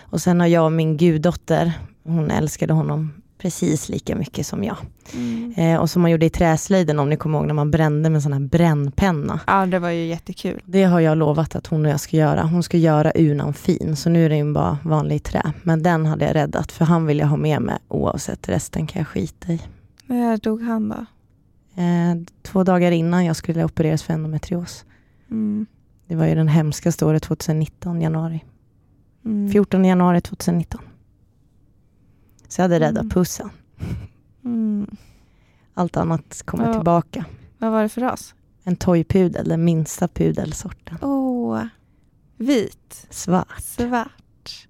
Och sen har jag och min guddotter, hon älskade honom precis lika mycket som jag. Mm. Eh, och som man gjorde i träslöjden om ni kommer ihåg när man brände med sån här brännpenna. Ja, det var ju jättekul. Det har jag lovat att hon och jag ska göra. Hon ska göra urnan fin, så nu är den bara vanlig trä. Men den hade jag räddat, för han vill jag ha med mig oavsett. Resten kan jag skita i. När dog han då? Eh, två dagar innan jag skulle opereras för endometrios. Mm. Det var ju den hemskaste året 2019, januari. Mm. 14 januari 2019. Så jag hade räddat Mm. pussen. Mm. Allt annat kommer Ja. tillbaka. Vad var det för ras? En toypudel, den minsta pudelsorten. Åh, vit, Svart. svart.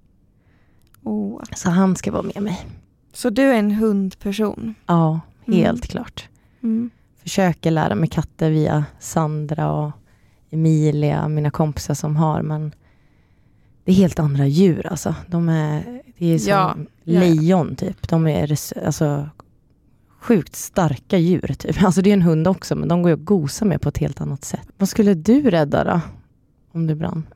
Åh. Så han ska vara med mig. Så du är en hundperson? Ja, Mm. helt klart. Mm. Försöker lära mig katter via Sandra och Emilia, mina kompisar som har, men det är helt andra djur alltså. De är, det är som Ja, lejon typ. De är alltså sjukt starka djur. Typ. Alltså det är en hund också, men de går ju att gosa med på ett helt annat sätt. Vad skulle du rädda då? Om du brann?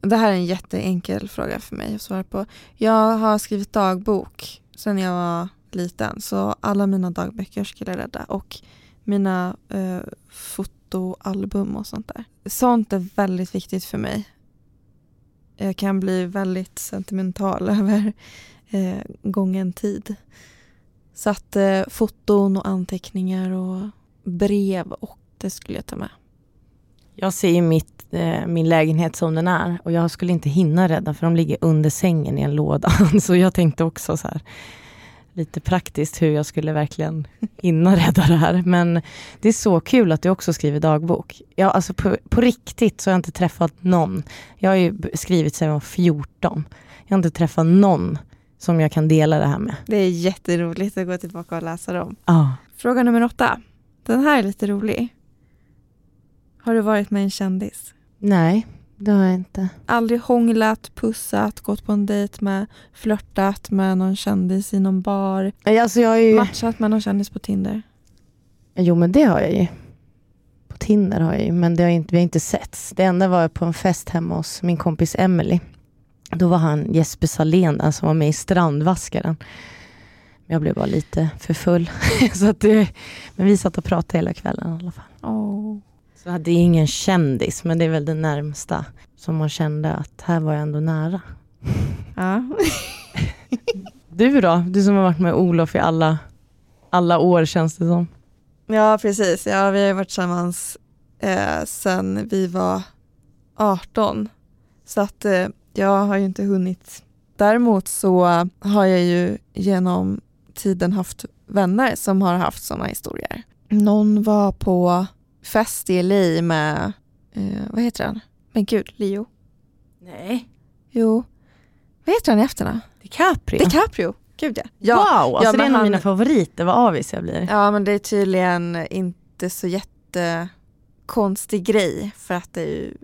Det här är en jätteenkel fråga för mig att svara på. Jag har skrivit dagbok sedan jag var liten, så alla mina dagböcker skulle jag rädda och mina eh, fotoalbum och sånt där. Sånt är väldigt viktigt för mig. Jag kan bli väldigt sentimental över eh, gången tid. Så att eh, foton och anteckningar och brev och det skulle jag ta med. Jag ser ju mitt, eh, min lägenhet som den är och jag skulle inte hinna rädda för de ligger under sängen i en låda. Så jag tänkte också så här lite praktiskt hur jag skulle verkligen hinna rädda det här. Men det är så kul att du också skriver dagbok. Jag, alltså på, på riktigt så har jag inte träffat någon. Jag har ju skrivit sedan jag var 14. Jag har inte träffat någon som jag kan dela det här med. Det är jätteroligt att gå tillbaka och läsa dem. Ah. Fråga nummer åtta. Den här är lite rolig. Har du varit med en kändis? Nej, det har jag inte. Aldrig hånglat, pussat, gått på en dejt med, flörtat med någon kändis i någon bar, Alltså jag är ju... matchat med någon kändis på Tinder? Jo men det har jag ju. På Tinder har jag ju, men det har inte, vi har inte setts. Det enda var på en fest hemma hos min kompis Emily. Då var han Jesper Salén där som var med i Strandvaskaren. Jag blev bara lite för full. så att det, men vi satt och pratade hela kvällen i alla fall. Oh. Så det är ingen kändis, men det är väl det närmsta som man kände att här var jag ändå nära. Ja. Du då? Du som har varit med Olof i alla, alla år känns det som. ja, precis. Ja, vi har varit tillsammans eh, sen vi var 18. Så att eh, jag har ju inte hunnit. Däremot så har jag ju genom tiden haft vänner som har haft sådana historier. Någon var på fest i LA med, eh, vad heter han? Men gud, Leo? Nej. Jo. Vad heter han i efternamn? DiCaprio? DiCaprio. Gud ja. ja. wow, alltså ja, det är en av han- mina favoriter, vad avis jag blir. Ja men det är tydligen inte så jättekonstig grej för att det är ju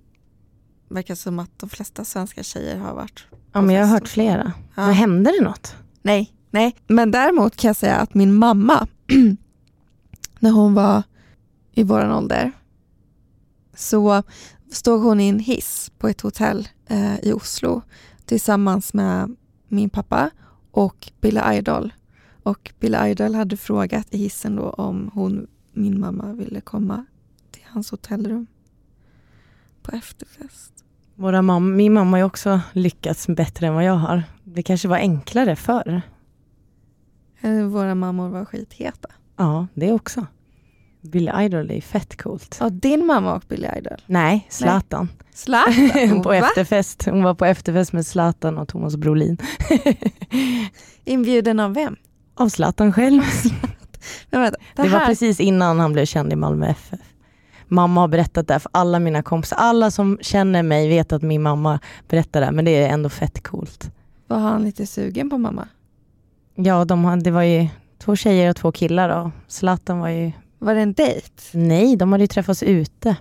verkar som att de flesta svenska tjejer har varit. Ja, men jag har hört flera. Ja. Men hände det något? Nej, nej. Men däremot kan jag säga att min mamma, när hon var i våran ålder, så stod hon i en hiss på ett hotell eh, i Oslo tillsammans med min pappa och Billy Idol. Och Billy Idol hade frågat i hissen då om hon, min mamma ville komma till hans hotellrum på efterfest. Våra mam- min mamma har också lyckats bättre än vad jag har. Det kanske var enklare förr. Eh, Våra mammor var skitheta. Ja, det också. Billy Idol är fett coolt. Ja, din mamma och Billy Idol. Nej, Zlatan. Zlatan? på Va? efterfest. Hon var på efterfest med Zlatan och Thomas Brolin. Inbjuden av vem? Av Zlatan själv. Men vänta, det, Det var precis innan han blev känd i Malmö FF. Mamma har berättat det här för alla mina kompisar. Alla som känner mig vet att min mamma berättar det här, men det är ändå fett coolt. var han lite sugen på mamma? Ja, de, det var ju två tjejer och två killar och Zlatan var ju... Var det en dejt? Nej, de hade ju träffats ute.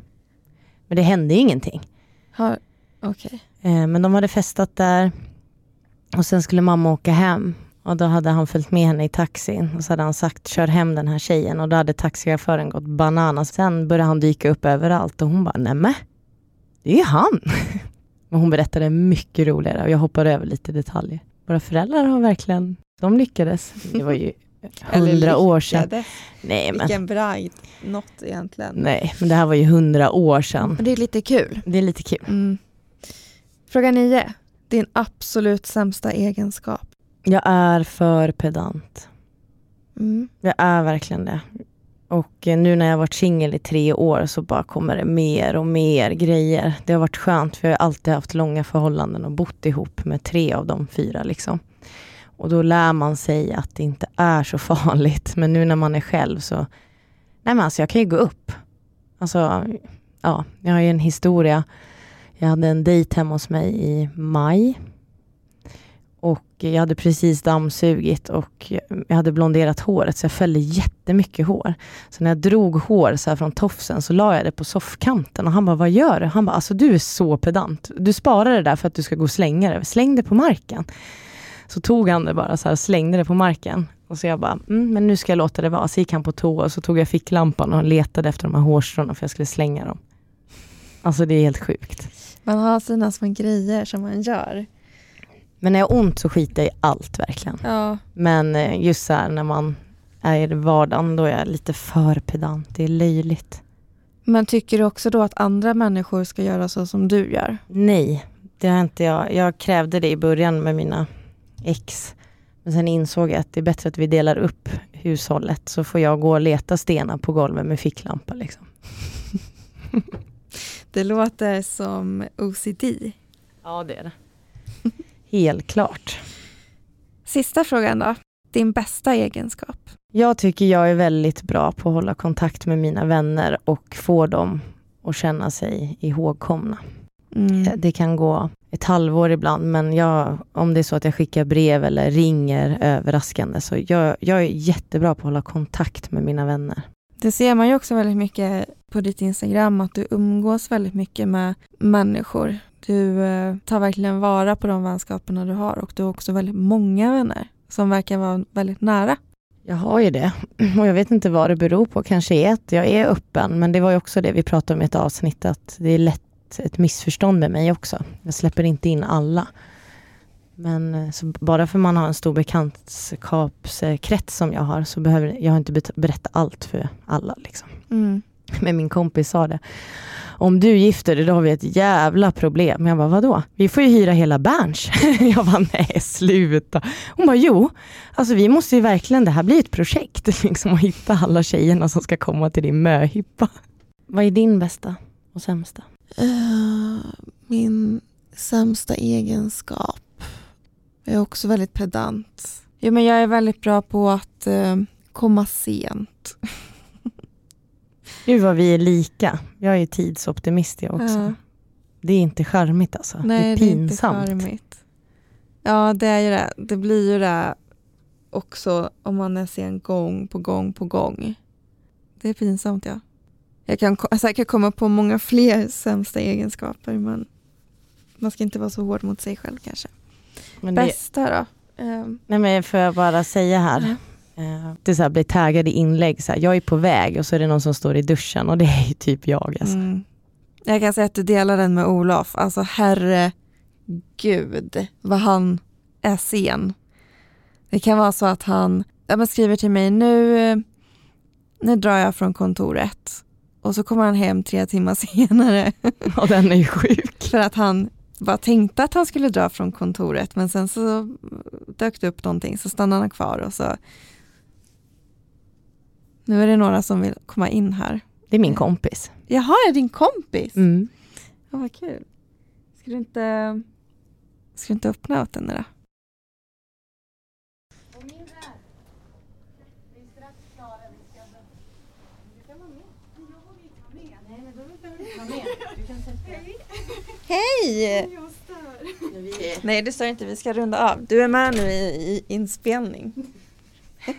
Men det hände ju ingenting. Har, Okej. Eh, men de hade festat där och sen skulle mamma åka hem. Och då hade han följt med henne i taxin och så hade han sagt kör hem den här tjejen och då hade taxichauffören gått bananas. Sen började han dyka upp överallt och hon bara nämen, det är ju han. Men hon berättade mycket roligare och jag hoppade över lite detaljer. Våra föräldrar har verkligen, de lyckades. Det var ju hundra år sedan. Nej men, Vilken bragd. Något egentligen. nej men det här var ju hundra år sedan. Men det är lite kul. Det är lite kul. Mm. Fråga nio. Din absolut sämsta egenskap? Jag är för pedant. Mm. Jag är verkligen det. Och eh, nu när jag har varit singel i tre år så bara kommer det mer och mer grejer. Det har varit skönt för jag har alltid haft långa förhållanden och bott ihop med tre av de fyra. Liksom. Och då lär man sig att det inte är så farligt. Men nu när man är själv så, nej men alltså jag kan ju gå upp. Alltså, ja, jag har ju en historia. Jag hade en dejt hemma hos mig i maj. Och jag hade precis dammsugit och jag hade blonderat håret så jag fällde jättemycket hår. Så när jag drog hår så här från tofsen så la jag det på soffkanten och han bara, vad gör du? Han bara, alltså du är så pedant. Du sparar det där för att du ska gå och slänga det. Släng det på marken. Så tog han det bara så här och slängde det på marken. Och så jag bara, mm, men nu ska jag låta det vara. Så gick han på toa och så tog jag ficklampan och letade efter de här hårstråna för jag skulle slänga dem. Alltså det är helt sjukt. Man har sina små grejer som man gör. Men när jag har ont så skiter jag i allt verkligen. Ja. Men eh, just så här när man är i vardagen, då är jag lite för pedant. Det är löjligt. Men tycker du också då att andra människor ska göra så som du gör? Nej, det har inte jag. Jag krävde det i början med mina ex. Men sen insåg jag att det är bättre att vi delar upp hushållet så får jag gå och leta stenar på golvet med ficklampa. Liksom. Det låter som OCD. Ja, det är det. Helt klart. Sista frågan då. Din bästa egenskap? Jag tycker jag är väldigt bra på att hålla kontakt med mina vänner och få dem att känna sig ihågkomna. Mm. Det kan gå ett halvår ibland, men jag, om det är så att jag skickar brev eller ringer överraskande, så jag, jag är jättebra på att hålla kontakt med mina vänner. Det ser man ju också väldigt mycket på ditt Instagram, att du umgås väldigt mycket med människor. Du eh, tar verkligen vara på de vänskaperna du har och du har också väldigt många vänner som verkar vara väldigt nära. Jag har ju det och jag vet inte vad det beror på. Kanske är att jag är öppen, men det var ju också det vi pratade om i ett avsnitt, att det är lätt ett missförstånd med mig också. Jag släpper inte in alla. Men eh, bara för man har en stor bekantskapskrets som jag har, så behöver jag har inte berätta allt för alla. Liksom. Mm. Men min kompis sa det. Om du gifter dig, då har vi ett jävla problem. Jag bara, vadå? Vi får ju hyra hela Berns. Jag bara, nej sluta. Hon bara, jo. Alltså vi måste ju verkligen, det här blir ett projekt. Liksom att hitta alla tjejerna som ska komma till din möhippa. Vad är din bästa och sämsta? Eh, min sämsta egenskap jag är också väldigt pedant. Jo, men jag är väldigt bra på att eh, komma sent. Gud vad vi är lika. Jag är tidsoptimist jag också. Ja. Det är inte charmigt alltså. Nej, det är pinsamt. Det är inte charmigt. Ja, det är ju det. Det blir ju det också om man är sen gång på gång på gång. Det är pinsamt, ja. Jag kan säkert komma på många fler sämsta egenskaper, men man ska inte vara så hård mot sig själv kanske. Men det, Bästa då? Ehm, nej men får jag bara säga här. Eh, Det är så här, blir taggad i inlägg, så här, jag är på väg och så är det någon som står i duschen och det är typ jag. Alltså. Mm. Jag kan säga att du delar den med Olof. Alltså herregud vad han är sen. Det kan vara så att han ja, men skriver till mig nu, nu drar jag från kontoret och så kommer han hem tre timmar senare Och den är ju sjuk. för att han bara tänkte att han skulle dra från kontoret men sen så dök det upp någonting så stannade han kvar och så nu är det några som vill komma in här. Det är min kompis. Jaha, är din kompis? Mm. Ja, vad kul. Ska du inte, ska du inte öppna åt henne då? Hej! Nej, det står inte. Vi ska runda av. Du är med nu i, i inspelning.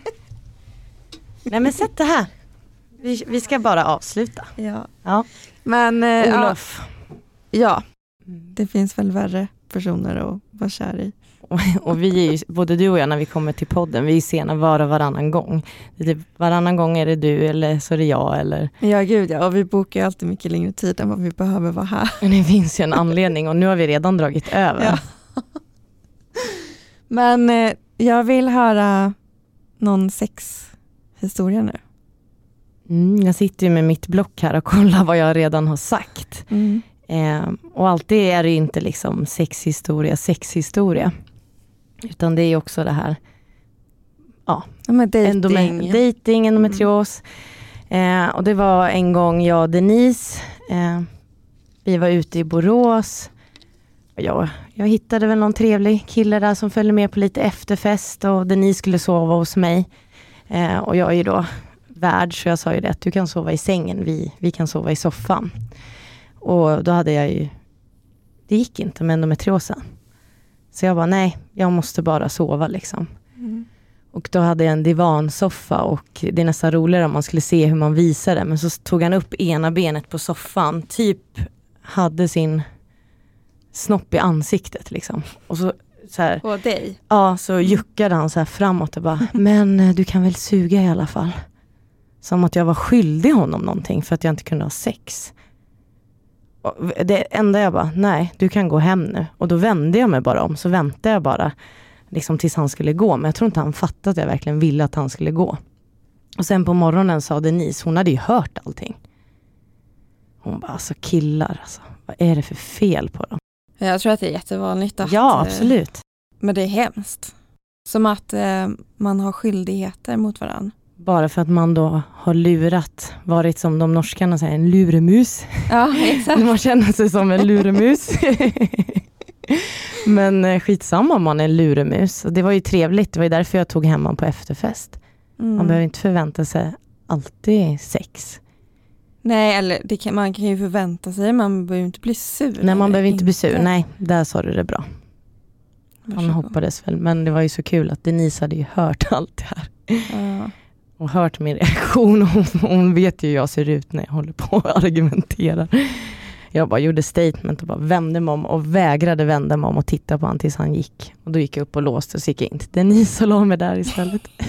Nej men sätt det här. Vi, vi ska bara avsluta. Ja. Ja. Men eh, ja, Olof. ja, det finns väl värre personer att vara kär i. Och, och vi är ju, både du och jag när vi kommer till podden, vi är sena var och varannan gång. Typ, varannan gång är det du eller så är det jag eller Ja, gud ja. Och vi bokar ju alltid mycket längre tid än vad vi behöver vara här. Men det finns ju en anledning och nu har vi redan dragit över. Ja. Men eh, jag vill höra någon sexhistoria nu. Mm, jag sitter ju med mitt block här och kollar vad jag redan har sagt. Eh, och alltid är det inte liksom sexhistoria, sexhistoria. Utan det är också det här Ja, endome- dating, endometrios. Eh, och det var en gång jag och Denise, eh, vi var ute i Borås. Jag, jag hittade väl någon trevlig kille där som följde med på lite efterfest och Denise skulle sova hos mig. Eh, och jag är ju då värd så jag sa ju det att du kan sova i sängen, vi, vi kan sova i soffan. Och då hade jag ju, det gick inte med endometriosen. Så jag bara nej, jag måste bara sova liksom. Mm. Och då hade jag en divansoffa och det är nästan roligare om man skulle se hur man visar det. Men så tog han upp ena benet på soffan, typ hade sin snopp i ansiktet liksom. Och så så här, På dig? ja, så juckade han så här framåt och bara, men eh, du kan väl suga i alla fall. Som att jag var skyldig honom någonting för att jag inte kunde ha sex. Det enda jag bara, nej du kan gå hem nu. Och då vände jag mig bara om, så väntade jag bara liksom tills han skulle gå. Men jag tror inte han fattade att jag verkligen ville att han skulle gå. Och sen på morgonen sa Denise, hon hade ju hört allting. Hon bara, alltså killar alltså, vad är det för fel på dem? Jag tror att det är jättevanligt att... ja, eh, absolut. Men det är hemskt. Som att eh, man har skyldigheter mot varandra. Bara för att man då har lurat, varit som de norskarna säger, en luremus. Ja, exakt. Man känner sig som en luremus. Men eh, skitsamma om man är en luremus. Det var ju trevligt, det var ju därför jag tog hem honom på efterfest. Mm. Man behöver inte förvänta sig alltid sex. Nej, eller kan, man kan ju förvänta sig, man behöver inte bli sur. Nej, man behöver inte bli sur. Nej, där sa du det bra. Han hoppades väl, men det var ju så kul att Denise hade ju hört allt det här. Ja. Och hört min reaktion. Hon, hon vet ju hur jag ser ut när jag håller på och argumenterar. Jag bara gjorde statement och bara vände mig om och vägrade vända mig om och titta på honom tills han gick. Och då gick jag upp och låste och så gick jag in till Denise och la mig där istället.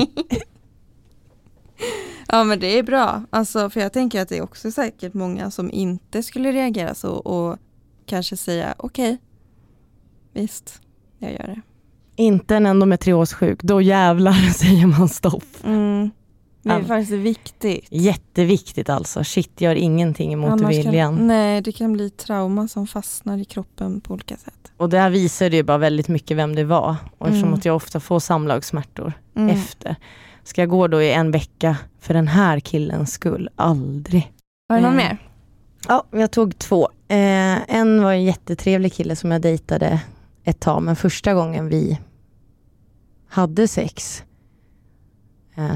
ja, men det är bra. Alltså, för jag tänker att det är också säkert många som inte skulle reagera så och kanske säga okej, visst, jag gör det. Inte en endometriossjuk, då jävlar säger man stopp. Mm. Det är faktiskt viktigt. Jätteviktigt alltså. Shit gör ingenting emot Annars viljan. Kan, nej, det kan bli trauma som fastnar i kroppen på olika sätt. Och det här visade ju bara väldigt mycket vem det var. Och eftersom Mm. att jag ofta får samlagssmärtor Mm. efter. Ska jag gå då i en vecka för den här killens skull? Aldrig. Har du någon Mm. mer? Ja, jag tog två. Eh, en var en jättetrevlig kille som jag dejtade ett tag, men första gången vi hade sex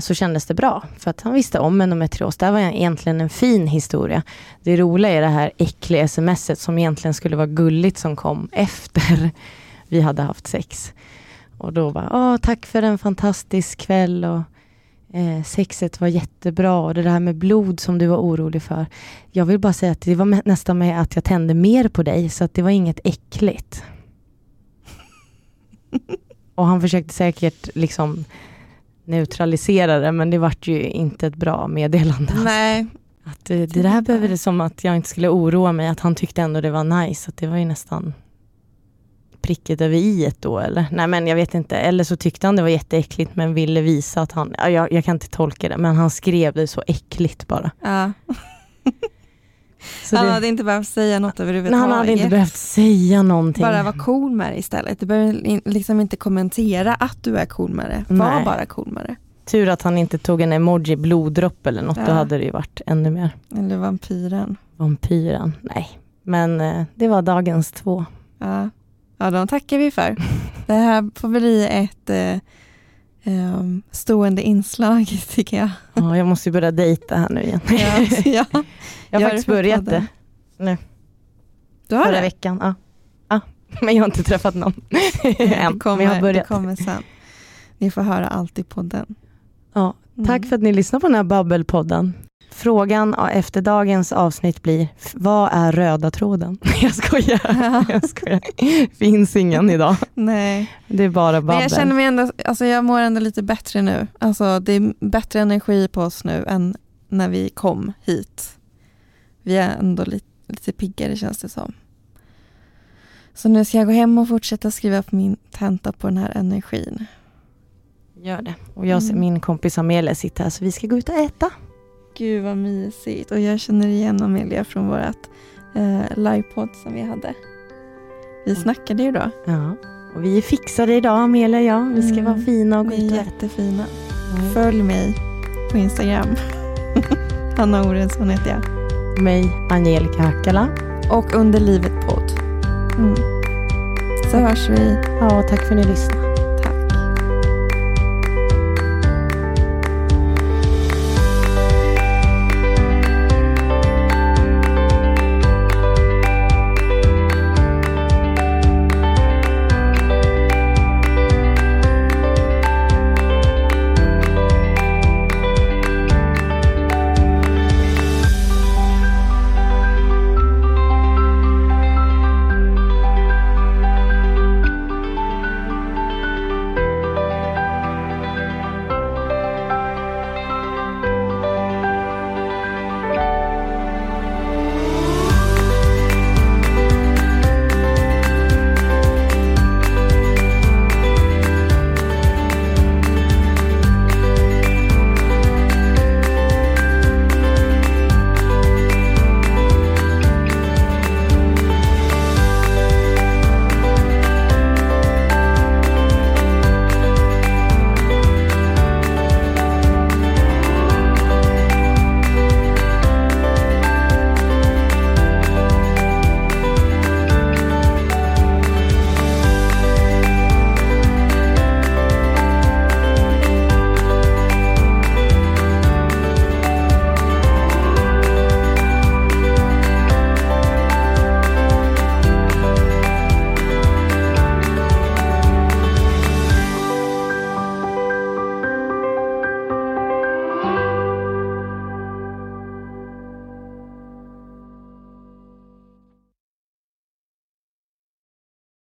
så kändes det bra, för att han visste om endometrios. Det här var egentligen en fin historia. Det roliga är det här äckliga smset som egentligen skulle vara gulligt som kom efter vi hade haft sex. Och då var Åh, tack för en fantastisk kväll och eh, sexet var jättebra och det där med blod som du var orolig för. Jag vill bara säga att det var nästan med att jag tände mer på dig så att det var inget äckligt. och han försökte säkert liksom neutralisera det men det vart ju inte ett bra meddelande. Nej. Att det, det där behöver det som att jag inte skulle oroa mig, att han tyckte ändå det var nice. Att det var ju nästan pricket över i då eller? Nej men jag vet inte. Eller så tyckte han det var jätteäckligt men ville visa att han, ja, jag, jag kan inte tolka det, men han skrev det så äckligt bara. Ja. Så han det, hade inte behövt säga något överhuvudtaget. han hade inte behövt säga någonting. Bara vara cool med det istället. Du behöver liksom inte kommentera att du är cool med det. Var Nej. bara cool med det. Tur att han inte tog en emoji bloddropp eller något, Ja. då hade det ju varit ännu mer. Eller vampyren. Vampyren, nej. Men eh, det var dagens två. Ja. ja, de tackar vi för. Det här får bli ett ehm, stående inslag tycker jag. Ja, jag måste ju börja dejta här nu igen. Ja, ja. jag har Gör faktiskt det börjat podden. det. Du har förra det? veckan. Ja. Ja. Men jag har inte träffat någon än. det, kommer, Men jag har det börjat. kommer sen. Ni får höra allt i podden. Ja. Mm. Tack för att ni lyssnar på den här babbelpodden. Frågan ja, efter dagens avsnitt blir, vad är röda tråden? Jag skojar. Jag skojar. Finns ingen idag. Nej, Det är bara babbel. men jag känner mig ändå, alltså jag mår ändå lite bättre nu. Alltså det är bättre energi på oss nu än när vi kom hit. Vi är ändå lite, lite piggare känns det som. Så nu ska jag gå hem och fortsätta skriva på min tenta på den här energin. Gör det. Och jag Mm. min kompis Amelia sitter här så vi ska gå ut och äta. Gud vad mysigt. Och jag känner igen Amelia från vårt eh, livepodd som vi hade. Vi Mm. snackade ju då. Ja. Och vi är fixade idag Amelia och jag. Vi ska Mm. vara fina och gå ut är och äta. jättefina. Ja. Följ mig på Instagram. Hanna Orensson heter jag. Mig, Angelica Hackala. Och Under livet podd. Mm. Så hörs vi. Ja, tack för att ni lyssnade.